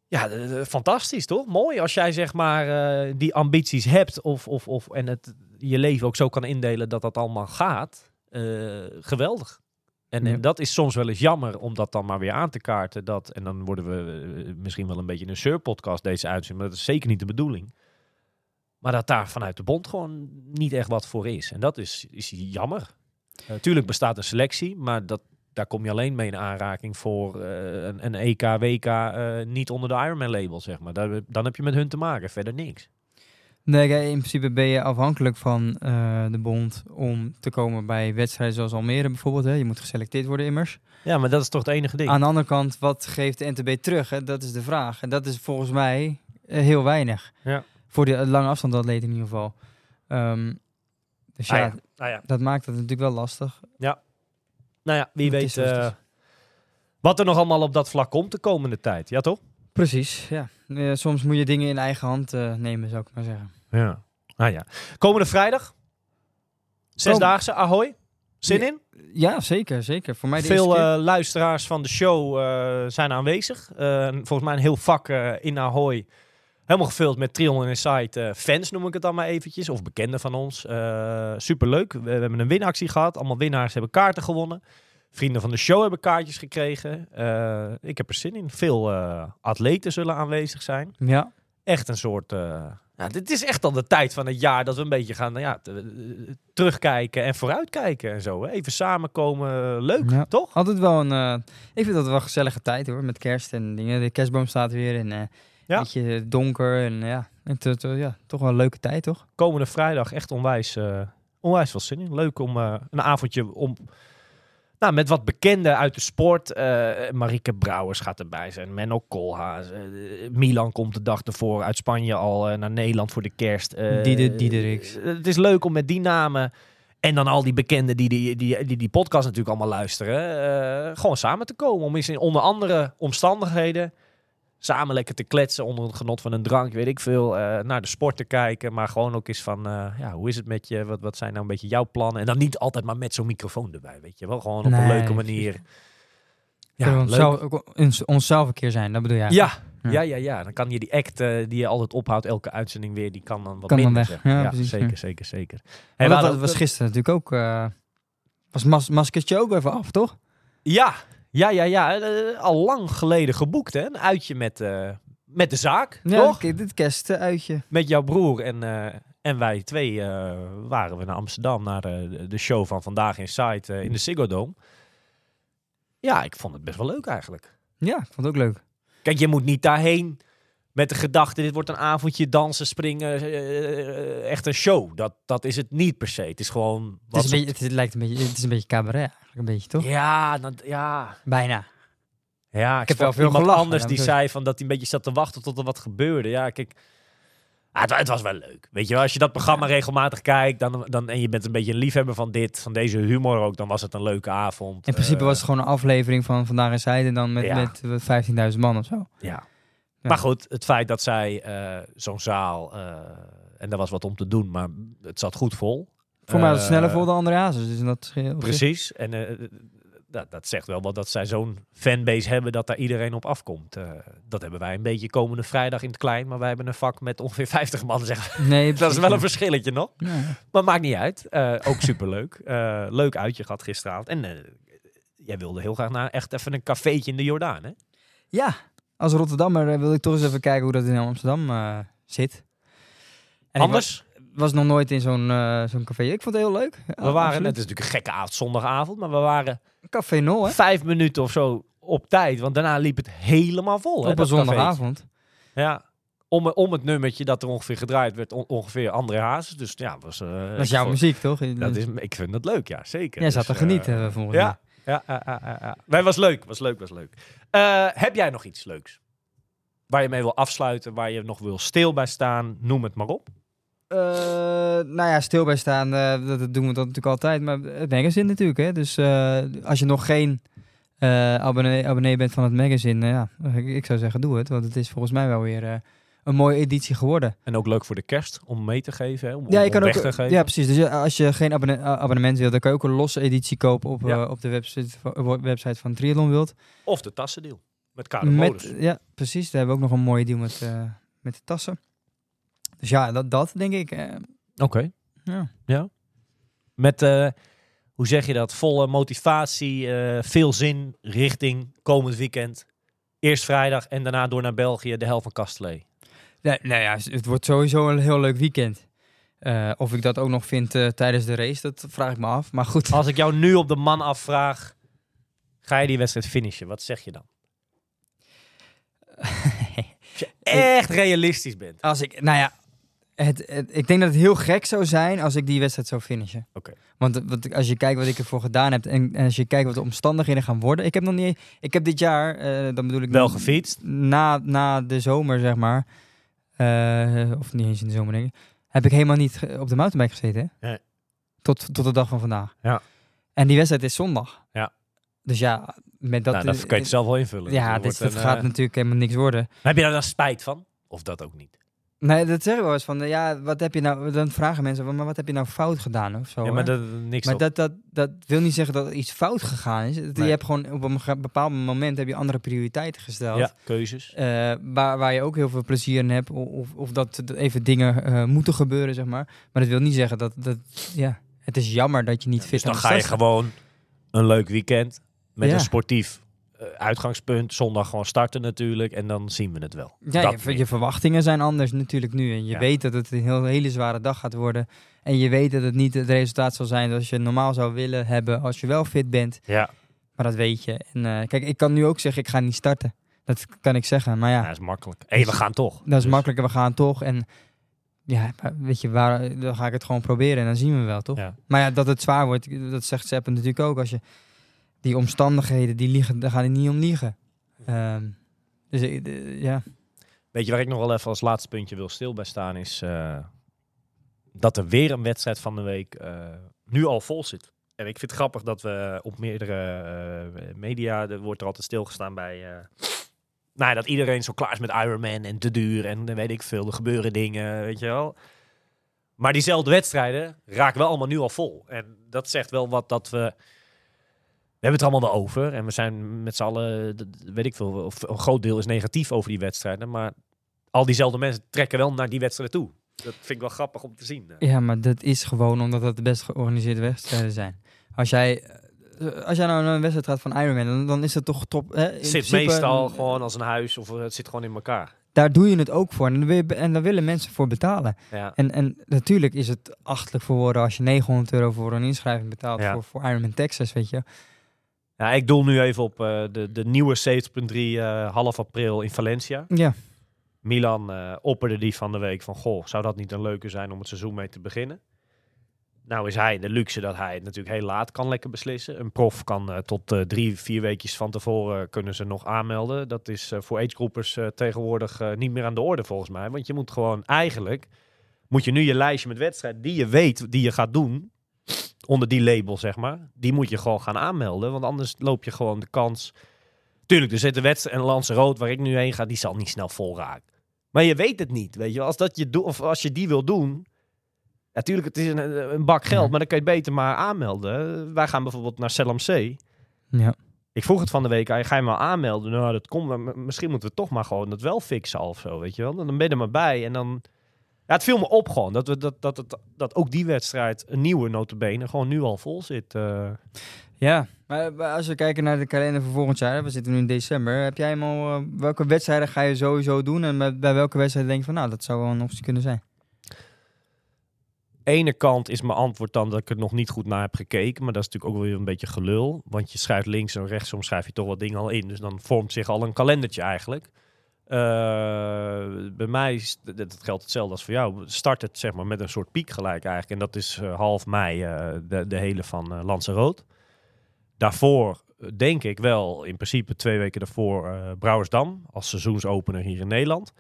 Ja, eh, eh, fantastisch toch? Mooi als jij zeg maar eh, die ambities hebt of, of, of, en het, je leven ook zo kan indelen dat dat allemaal gaat. Eh, geweldig. En, Ja. en dat is soms wel eens jammer om dat dan maar weer aan te kaarten. Dat, en dan worden we eh, misschien wel een beetje een surpodcast deze uitzending. Maar dat is zeker niet de bedoeling. Maar dat daar vanuit de bond gewoon niet echt wat voor is. En dat is, is jammer. Natuurlijk bestaat een selectie, maar dat, daar kom je alleen mee in aanraking voor eh, een, een EK, WK, eh, niet onder de Ironman label, zeg maar. Daar, dan heb je met hun te maken, verder niks. Nee, in principe ben je afhankelijk van eh, de bond om te komen bij wedstrijden zoals Almere bijvoorbeeld. Hè. Je moet geselecteerd worden immers. Ja, maar dat is toch het enige ding. Aan de andere kant, wat geeft de NTB terug? Hè? Dat is de vraag. En dat is volgens mij eh, heel weinig. Ja. Voor de lange afstandatleet in ieder geval. Ehm, dus ja, Ah ja. Nou ja, dat maakt het natuurlijk wel lastig. nou ja wie weet eh, is. wat er nog allemaal op dat vlak komt de komende tijd. Ja, toch? Precies, ja. Eh, soms moet je dingen in eigen hand eh, nemen, zou ik maar zeggen. Ja. Ah ja. Komende vrijdag. Zesdaagse, Ahoy. Zin Ja, in? Ja, zeker, zeker. Voor mij de Veel eh, luisteraars van de show eh, zijn aanwezig. Eh, volgens mij een heel vak eh, in Ahoy. Helemaal gevuld met Trion Insight eh, fans, noem ik het dan maar eventjes. Of bekenden van ons. Eh superleuk. We, we hebben een winactie gehad. Allemaal winnaars hebben kaarten gewonnen. Vrienden van de show hebben kaartjes gekregen. Eh, ik heb er zin in. Veel atleten zullen aanwezig zijn. Ja, Echt een soort... ja, dit is echt al de tijd van het jaar dat we een beetje gaan nou ja, terugkijken en vooruitkijken en zo. Hè. Even samenkomen. Leuk, Ja. toch? altijd wel een... ik vind dat wel een gezellige tijd hoor, met kerst en dingen. De kerstboom staat weer en eh Ja. beetje donker. En ja, het, het, ja, toch wel een leuke tijd toch? komende vrijdag echt onwijs, eh, onwijs veel zin in. Leuk om eh, een avondje om. Nou, met wat bekenden uit de sport. Marike Brouwers gaat erbij zijn. Menno Koolhaas. eh, Milan komt de dag ervoor uit Spanje al naar Nederland voor de kerst. eh, Dieder het is leuk om met die namen. En dan al die bekenden die die, die, die, die podcast natuurlijk allemaal luisteren. gewoon samen te komen. Om eens in onder andere omstandigheden. Samen lekker te kletsen onder het genot van een drank, weet ik veel. eh, naar de sport te kijken. Maar gewoon ook eens van, eh, ja, hoe is het met je? Wat, wat zijn nou een beetje jouw plannen? En dan niet altijd maar met zo'n microfoon erbij, weet je wel. Gewoon op een leuke manier. Ja, Kunnen we onszelf, onszelf een keer zijn, dat bedoel je? Ja, Ja. ja, ja, ja. Dan kan je die act eh, die je altijd ophoudt, elke uitzending weer, die kan dan wat Kan dan minder. weg. zeg maar. Ja, precies, zeker, ja. zeker, zeker. Hey, dat, was gisteren natuurlijk ook... was mas maskertje ook even af, toch? Ja, ja, ja, ja. eh, al lang geleden geboekt, hè? Een uitje met, eh, met de zaak, Ja, toch? kijk, dit kerstuitje. Met jouw broer en, eh, en wij twee waren we naar Amsterdam naar de, de show van Vandaag in Site in de Ziggo Dome. Ja, ik vond het best wel leuk eigenlijk. Ja, ik vond het ook leuk. Kijk, je moet niet daarheen met de gedachte, dit wordt een avondje dansen, springen, eh, echt een show. Dat, dat is het niet per se. Het is gewoon... Het, wat is ze- een beetje, het, is- lijkt een beetje, het is een beetje cabaret eigenlijk, een beetje, toch? Ja, ja, Bijna. Ja, ik, heb wel veel iemand gelachen, anders die zei van dat hij een beetje zat te wachten tot er wat gebeurde. Ja, kijk. Ah, het, wa- het was wel leuk. Weet je wel, als je dat programma regelmatig kijkt dan, dan, en je bent een beetje een liefhebber van dit, van deze humor ook, dan was het een leuke avond. In principe Eh, was het gewoon een aflevering van Vandaag in Zijde dan met, Ja. met eh, 15.000 man of zo. Ja. Ja. Maar goed, het feit dat zij eh, zo'n zaal, eh, en daar was wat om te doen, maar het zat goed vol. Voor mij was Eh, het sneller vol dan André Hazes, dus dat. Precies. En eh, dat, dat zegt wel wat dat zij zo'n fanbase hebben dat daar iedereen op afkomt. Eh, dat hebben wij een beetje komende vrijdag in het klein, maar wij hebben een vak met ongeveer 50 man. Zeg. Nee, Dat is wel een verschilletje nog. Maar maakt niet uit. Eh, ook superleuk. Eh leuk uitje gehad gisteravond. En eh, jij wilde heel graag naar echt even een cafeetje in de Jordaan, hè? Ja, als Rotterdammer eh, wil ik toch eens even kijken hoe dat in Amsterdam eh, zit. En Anders, wa- was nog nooit in zo'n eh, zo'n café. Ik vond het heel leuk. we waren, het is natuurlijk een gekke avond, zondagavond, maar we waren Café Nol, hè? vijf minuten of zo op tijd. Want daarna liep het helemaal vol. hè, Op een dat cafeetje. zondagavond. Ja. Om, om het nummertje dat er ongeveer gedraaid werd, on- ongeveer André Hazes. Dus ja, was, eh, Dat is jouw muziek, toch? Dat is, ik vind dat leuk, ja, zeker. Jij zat Dus, te genieten, eh, eh, volgens ja. mij. Ja, ja, was leuk, was leuk, was leuk. Eh, heb jij nog iets leuks? Waar je mee wil afsluiten, waar je nog wil stil bij staan, noem het maar op. Eh, nou ja, stil bij staan, eh, dat, doen we dat natuurlijk altijd. Maar het magazine natuurlijk, hè. Dus als je nog geen abonnee, abonnee bent van het magazine, ja, ik, ik zou zeggen doe het. Want het is volgens mij wel weer een mooie editie geworden. En ook leuk voor de kerst, om mee te geven, hè, om, Ja, je kan ook, te geven. ja, precies. Dus ja, als je geen abonne- a- abonnement wilt, dan kan je ook een losse editie kopen op, Ja. eh, op de website, van- website van Triathlon Wild. Of de tassendeal, met Karel. Met, ja, precies. Daar hebben we ook nog een mooie deal met, eh, met de tassen. Dus ja, dat, dat denk ik. eh, Oké. ja. Met, eh, hoe zeg je dat, volle motivatie, eh, veel zin richting komend weekend. Eerst vrijdag en daarna door naar België, de helft van Kastelee. Nee, nou ja, het wordt sowieso een heel leuk weekend. Eh, of ik dat ook nog vind eh, tijdens de race, dat vraag ik me af. Maar goed, Als ik jou nu op de man afvraag, ga je die wedstrijd finishen? Wat zeg je dan? Als je echt realistisch bent. als ik, nou ja, het, het- ik denk dat het heel gek zou zijn als ik die wedstrijd zou finishen. Oké. Want wat, als je kijkt wat ik ervoor gedaan heb en, en als je kijkt wat de omstandigheden gaan worden. Ik heb nog niet, ik heb dit jaar, eh, dan bedoel ik Wel gefietst. na, na de zomer, zeg maar, eh, of niet eens in de zomer, denk ik, heb ik helemaal niet op de mountainbike gezeten. Hè? Nee. Tot, tot de dag van vandaag. Ja. En die wedstrijd is zondag. Ja. Dus ja, met dat... nou, dat kan je het zelf wel invullen. Ja, Dat een, gaat eh, natuurlijk helemaal niks worden. Heb je daar dan spijt van? Of dat ook niet? Nee, dat zeggen we wel eens van, ja, wat heb je nou... Dan vragen mensen, maar wat heb je nou fout gedaan of zo. ja, maar dat, niks maar op. dat, dat, dat wil niet zeggen dat iets fout gegaan is. Nee. Je hebt gewoon op een bepaald moment heb je andere prioriteiten gesteld. ja, keuzes. Eh, waar, waar je ook heel veel plezier in hebt. Of, of dat even dingen eh, moeten gebeuren, zeg maar. Maar dat wil niet zeggen dat... dat ja, het is jammer dat je niet fit Dus dan ga je gewoon een leuk weekend met Ja. een sportief uitgangspunt. Zondag gewoon starten natuurlijk en dan zien we het wel. Ja, je, je verwachtingen zijn anders natuurlijk nu. En je Ja. weet dat het een heel, hele zware dag gaat worden. En je weet dat het niet het resultaat zal zijn zoals je normaal zou willen hebben als je wel fit bent. Ja, Maar dat weet je. En eh, kijk, ik kan nu ook zeggen, ik ga niet starten. Dat kan ik zeggen. Maar ja, dat is makkelijk. Hé, we gaan toch. dat is Dus- makkelijker. We gaan toch. En ja, weet je, waar, dan ga ik het gewoon proberen. En dan zien we wel, toch? Ja. Maar ja, dat het zwaar wordt, dat zegt Sepp natuurlijk ook. Als je die omstandigheden, die liegen, daar gaan die niet om liegen. Ehm, dus ja, Weet je waar ik nog wel even als laatste puntje wil stil bij staan is eh, dat er weer een wedstrijd van de week eh, nu al vol zit. En ik vind het grappig dat we op meerdere eh, media, er wordt er altijd stilgestaan bij, nou ja, dat iedereen zo klaar is met Ironman en te duur en dan weet ik veel, er gebeuren dingen, weet je wel. Maar diezelfde wedstrijden raken wel allemaal nu al vol. En dat zegt wel wat dat we... We hebben het allemaal wel over. En we zijn met z'n allen, weet ik veel, of een groot deel is negatief over die wedstrijden. Maar al diezelfde mensen trekken wel naar die wedstrijden toe. Dat vind ik wel grappig om te zien. ja, maar dat is gewoon omdat dat de best georganiseerde wedstrijden zijn. Als jij, eh, als jij nou naar een wedstrijd gaat van Ironman, dan, dan is het toch top. Hè? Het zit meestal eh, gewoon als een huis of het zit gewoon in elkaar. Daar doe je het ook voor. En je- en daar willen mensen voor betalen. Ja. En, en natuurlijk is het achtelijk voor woorden als je 900 euro voor een inschrijving betaalt Ja. voor, voor Ironman Texas, weet je. Ja, ik doel nu even op eh, de, de nieuwe 70.3 eh, half april in Valencia. Ja, Milan eh, opperde die van de week van, goh, zou dat niet een leuke zijn om het seizoen mee te beginnen? Nou is hij de luxe dat hij het natuurlijk heel laat kan lekker beslissen. Een prof kan tot drie, vier weekjes van tevoren kunnen ze nog aanmelden. Dat is eh, voor agegroepers tegenwoordig niet meer aan de orde volgens mij. Want je moet gewoon eigenlijk, moet je nu je lijstje met wedstrijden die je weet die je gaat doen, onder die label zeg maar, die moet je gewoon gaan aanmelden. Want anders loop je gewoon de kans... Tuurlijk, er zit een wedstrijd en Lanzarote waar ik nu heen ga, die zal niet snel vol raken. Maar je weet het niet, weet je. Als, dat je doet, of als je die wil doen... Natuurlijk, het is een, een bak geld, Ja. maar dan kan je beter maar aanmelden. Wij gaan bijvoorbeeld naar Selam C. Ja. Ik vroeg het van de week, ga je maar aanmelden? Nou, dat komt, misschien moeten we toch maar gewoon dat wel fixen of zo, weet je wel? Dan ben je er maar bij en dan... Ja, het viel me op gewoon, dat, we, dat, dat, dat, dat ook die wedstrijd, een nieuwe notabene, gewoon nu al vol zit. eh. Ja, maar als we kijken naar de kalender voor volgend jaar, we zitten nu in december. Heb jij helemaal, eh, welke wedstrijden ga je sowieso doen? En bij, bij welke wedstrijden denk je van, nou, dat zou wel een optie kunnen zijn? ene kant is mijn antwoord dan dat ik er nog niet goed naar heb gekeken. Maar dat is natuurlijk ook wel weer een beetje gelul. Want je schrijft links en rechts, soms schrijf je toch wat dingen al in. Dus dan vormt zich al een kalendertje eigenlijk. Eh, bij mij, dat geldt hetzelfde als voor jou, start het zeg maar met een soort piek gelijk eigenlijk. En dat is eh, half mei, eh, de, de hele van uh, Lanzarote. Daarvoor denk ik wel, in principe twee weken daarvoor, eh Brouwersdam als seizoensopener hier in Nederland.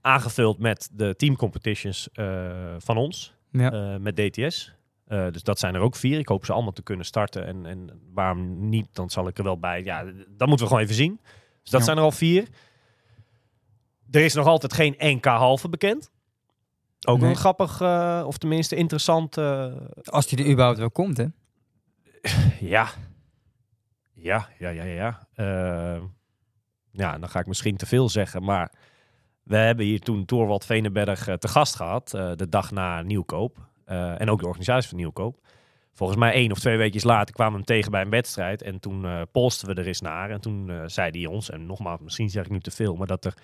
Aangevuld met de teamcompetitions eh van ons Ja. met DTS. Dus dat zijn er ook vier. Ik hoop ze allemaal te kunnen starten. En, en waarom niet, dan zal ik er wel bij. Ja, dat moeten we gewoon even zien. Dus dat Ja. zijn er al vier. Er is nog altijd geen NK halve bekend. Ook Nee. een grappig, eh, of tenminste interessant. eh, Als die er überhaupt wel komt, hè? ja. Ja, ja, ja, ja. ja. Eh, ja, dan ga ik misschien te veel zeggen, maar we hebben hier toen Torwald Venenberg eh, te gast gehad, eh, de dag na Nieuwkoop. En ook de organisatie van Nieuwkoop. Volgens mij één of twee weken later kwamen we hem tegen bij een wedstrijd. En toen eh polsten we er eens naar. En toen eh, zei hij ons, en nogmaals, misschien zeg ik nu te veel, maar dat er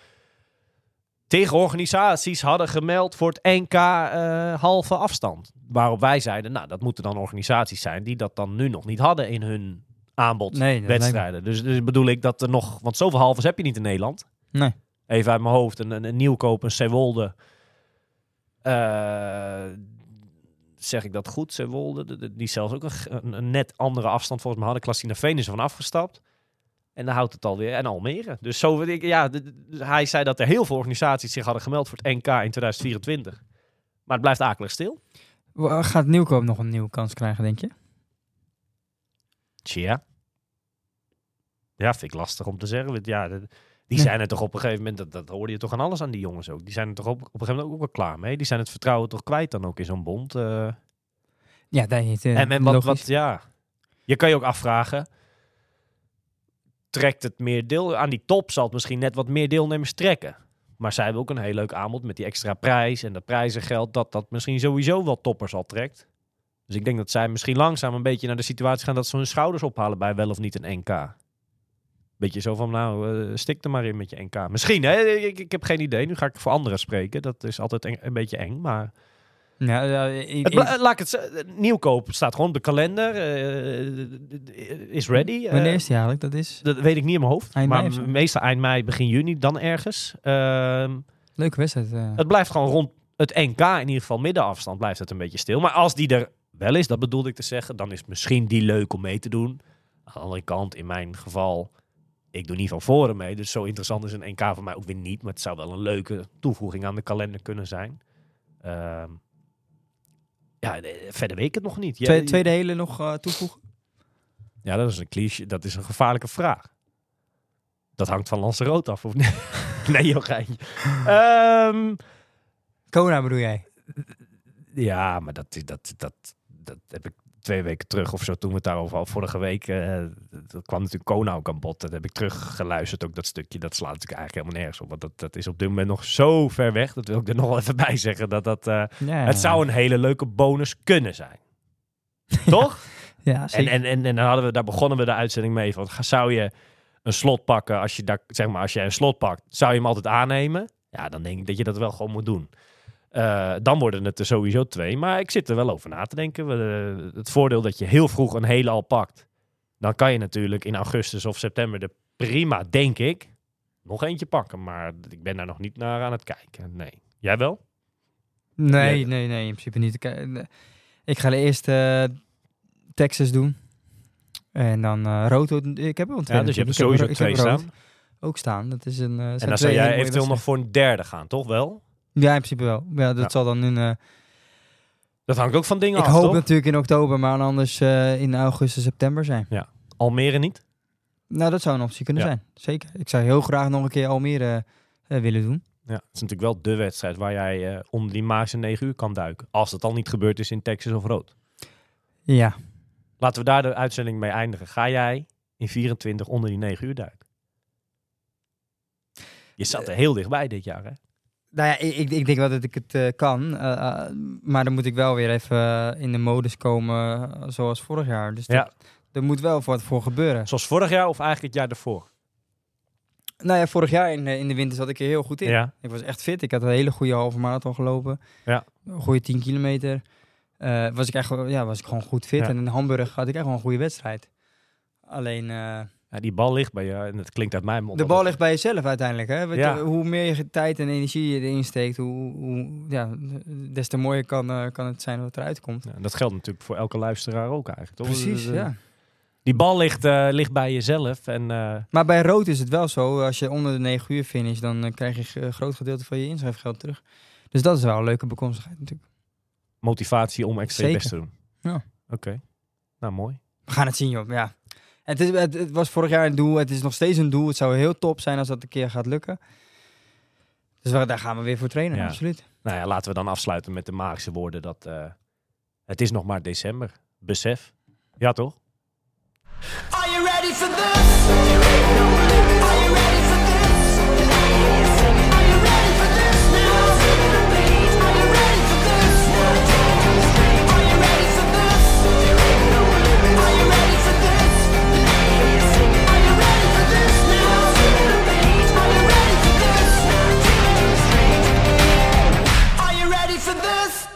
tegenorganisaties hadden gemeld voor het NK eh, halve afstand. Waarop wij zeiden, nou, dat moeten dan organisaties zijn die dat dan nu nog niet hadden in hun aanbod Nee, wedstrijden. Dus, dus bedoel ik dat er nog, want zoveel halves heb je niet in Nederland. Nee. Even uit mijn hoofd, een, een, een Nieuwkoop, een. Eh, zeg ik dat goed, Zeewolde? De- de- Die zelfs ook een, net andere afstand volgens mij hadden. Klastina Veen is er van afgestapt. En dan houdt het alweer. En Almere. Dus zo, ik, ja, de- hij zei dat er heel veel organisaties zich hadden gemeld voor het NK in 2024. Maar het blijft akelig stil. Gaat Nieuwkoop nog een nieuwe kans krijgen, denk je? Tja. Ja, vind ik lastig om te zeggen. Want Ja, de- die zijn er toch op een gegeven moment, dat, dat hoorde je toch aan alles aan die jongens ook. Die zijn er toch op, op een gegeven moment ook wel klaar mee. Die zijn het vertrouwen toch kwijt dan ook in zo'n bond. eh. Ja, dat niet. eh, en en wat, wat, ja. Je kan je ook afvragen, trekt het meer deel, aan die top zal het misschien net wat meer deelnemers trekken. Maar zij hebben ook een heel leuk aanbod met die extra prijs en dat prijzengeld, dat dat misschien sowieso wel toppers al trekt. Dus ik denk dat zij misschien langzaam een beetje naar de situatie gaan dat ze hun schouders ophalen bij wel of niet een NK. Beetje zo van, nou, eh, stik er maar in met je NK. Misschien, hè? Ik, ik heb geen idee. Nu ga ik voor anderen spreken. Dat is altijd een beetje eng, maar... Ja, ja, i- Het laat ik het Nieuwkoop staat gewoon op de kalender. eh, is ready. eh, wanneer is die eigenlijk? Dat is dat weet ik niet in mijn hoofd. Eind maar meestal eind mei, begin juni, dan ergens. Ehm, leuke wedstrijd. eh. het blijft gewoon rond het NK, in ieder geval middenafstand, blijft het een beetje stil. Maar als die er wel is, dat bedoelde ik te zeggen, dan is misschien die leuk om mee te doen. Aan de andere kant, in mijn geval, ik doe niet van voren mee. Dus zo interessant is een NK voor mij ook weer niet. Maar het zou wel een leuke toevoeging aan de kalender kunnen zijn. Ehm, ja, de- verder weet ik het nog niet. Twee, tweede hele nog eh, toevoegen? Ja, dat is een cliché. Dat is een gevaarlijke vraag. Dat hangt van Lanzarote af, of niet? nee, joh, geintje. Ehm, Kona bedoel jij? ja, maar dat, dat, dat, dat heb ik twee weken terug of zo, toen we het daarover al vorige week, eh, dat kwam natuurlijk Kona ook aan bod. Dat heb ik teruggeluisterd, ook dat stukje. Dat slaat natuurlijk eigenlijk helemaal nergens op. Want dat, dat is op dit moment nog zo ver weg. Dat wil ik er nog wel even bij zeggen. Dat dat, eh, Ja, Het zou een hele leuke bonus kunnen zijn. Toch? Ja, En, zeker. en, en, en dan hadden we, daar begonnen we de uitzending mee. Van, zou je een slot pakken als je, daar, zeg maar, als jij een slot pakt, zou je hem altijd aannemen? Ja, dan denk ik dat je dat wel gewoon moet doen. Eh, dan worden het er sowieso twee. Maar ik zit er wel over na te denken. We, het voordeel dat je heel vroeg een hele al pakt. Dan kan je natuurlijk in augustus of september de prima, denk ik, nog eentje pakken. Maar ik ben daar nog niet naar aan het kijken. Nee. Jij wel? Nee, Ja. nee, nee, in principe niet. Ik, eh, ga eerst eh Texas doen. En dan eh Roto. Ik heb wel een Ja, dus je hebt er sowieso twee staan. Ook staan. Dat is een. eh, En dan zou jij eventueel nog voor een derde gaan, toch wel? Ja, in principe wel. Ja, dat Ja. zal dan in. eh, Dat hangt ook van dingen ik af, hoop toch? natuurlijk in oktober, maar anders eh, in augustus, september zijn. Almere niet? Nou, dat zou een optie kunnen Ja. zijn. Zeker. Ik zou heel graag nog een keer Almere eh, willen doen. Ja. Het is natuurlijk wel de wedstrijd waar jij onder die magische 9 uur kan duiken. Als het al niet gebeurd is in Texas of Rood. Ja. Laten we daar de uitzending mee eindigen. Ga jij in 24 onder die 9 uur duikt. Je zat er heel dichtbij dit jaar, hè? Nou ja, ik, ik, denk wel dat ik het eh, kan. eh, eh, maar dan moet ik wel weer even in de modus komen zoals vorig jaar. Dus Ja. dat- er moet wel wat voor gebeuren. Zoals vorig jaar of eigenlijk het jaar daarvoor? Nou ja, vorig jaar in, in de winter zat ik er heel goed in. Ja. Ik was echt fit. Ik had een hele goede halve marathon gelopen. Ja. Een goede 10 kilometer. Was, ik echt, ja, was ik gewoon goed fit. Ja. En in Hamburg had ik echt wel een goede wedstrijd. Alleen, Ja, die bal ligt bij je en het klinkt uit mijn mond. de bal ligt bij jezelf uiteindelijk. Hè? Ja. je, hoe meer je tijd en energie je erin steekt, hoe, hoe, ja, des te mooier kan, eh, kan het zijn wat eruit komt. Ja, dat geldt natuurlijk voor elke luisteraar ook eigenlijk. Toch? Precies, De- de- ja. Die bal ligt, eh, ligt bij jezelf. En eh, Maar bij rood is het wel zo, als je onder de 9 uur finish, dan eh, krijg je een groot gedeelte van je inschrijfgeld terug. Dus dat is wel een leuke bekomstigheid natuurlijk. motivatie om extra Zeker. best te doen. Ja. Oké. Nou, mooi. We gaan het zien, joh. Ja. Het, is, het, het was vorig jaar een doel. Het is nog steeds een doel. Het zou heel top zijn als dat een keer gaat lukken. Dus waar- daar gaan we weer voor trainen, Ja. absoluut. Nou ja, laten we dan afsluiten met de magische woorden dat eh, het is nog maar december. Besef. Ja, toch? Are you ready for this?